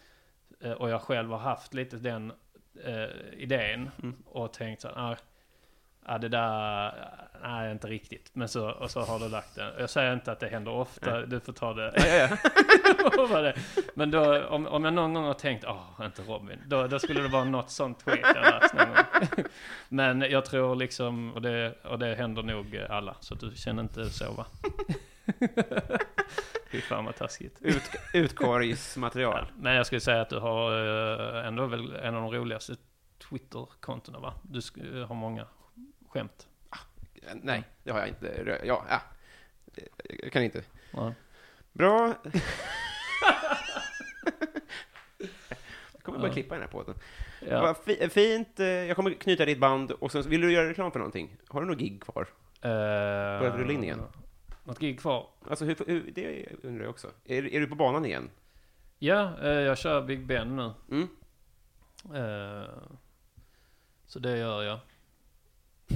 eh, och jag själv har haft lite den eh, idén Mm. och tänkt så här, ah, ah, det där, nej inte riktigt. Men så, och så har du lagt den. Jag säger inte att det händer ofta, du får ta det. Ja, ja, ja. [LAUGHS] Men då, om, om jag någon gång har tänkt, åh, inte Robin. Då, då skulle det vara något sånt tweet jag lagt någon gång. [LAUGHS] Men jag tror liksom, och det, och det händer nog alla. Så du känner inte så va? [LAUGHS] Fy fan vad taskigt. Ut, utkorgsmaterial. Ja, men jag skulle säga att du har eh, ändå väl en av de roligaste Twitter-kontona va? Du sk- har många skämt. Nej, det har jag inte. Ja, ja. Jag kan inte. Ja. Bra. [LAUGHS] jag kommer bara klippa den här podden. Ja. Vad fi- fint. eh, Jag kommer knyta ditt band och sen vill du göra reklam för någonting? Har du något gig kvar? Börjar det rulla in igen? Något gig kvar? Alltså, hur, hur, det undrar jag också. Är, är du på banan igen? Ja, eh, jag kör Big Ben nu. Mm. Eh, så det gör jag.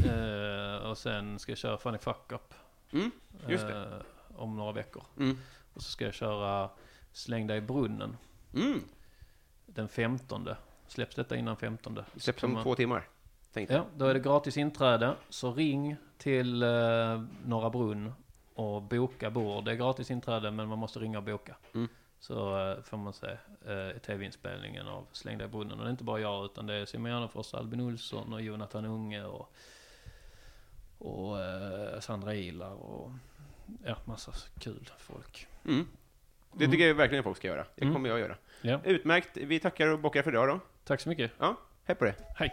Eh, och sen ska jag köra Funny Fuck Up. Mm, just det. eh, om några veckor. Mm. Och så ska jag köra Släng dig i brunnen. Mm. Den 15. Släpps detta innan 15? Släpps om två timmar. Tänkte. Ja, då är det gratis inträde. Så ring till eh, Norra Brunn och boka bord. Det är gratis inträde men man måste ringa och boka. Mm. Så eh, får man se eh, tv-inspelningen av Släng dig i brunnen. Och det är inte bara jag utan det är Simon Gärdenfors, Albin Olsson och Jonathan Unge och, och eh, Sandra Ilar och ja, massa kul folk. Mm. Det tycker jag verkligen folk ska göra. Det Mm. kommer jag göra. Ja, Utmärkt. Vi tackar och bockar för idag då. Tack så mycket. Ja, hej på det. Hej!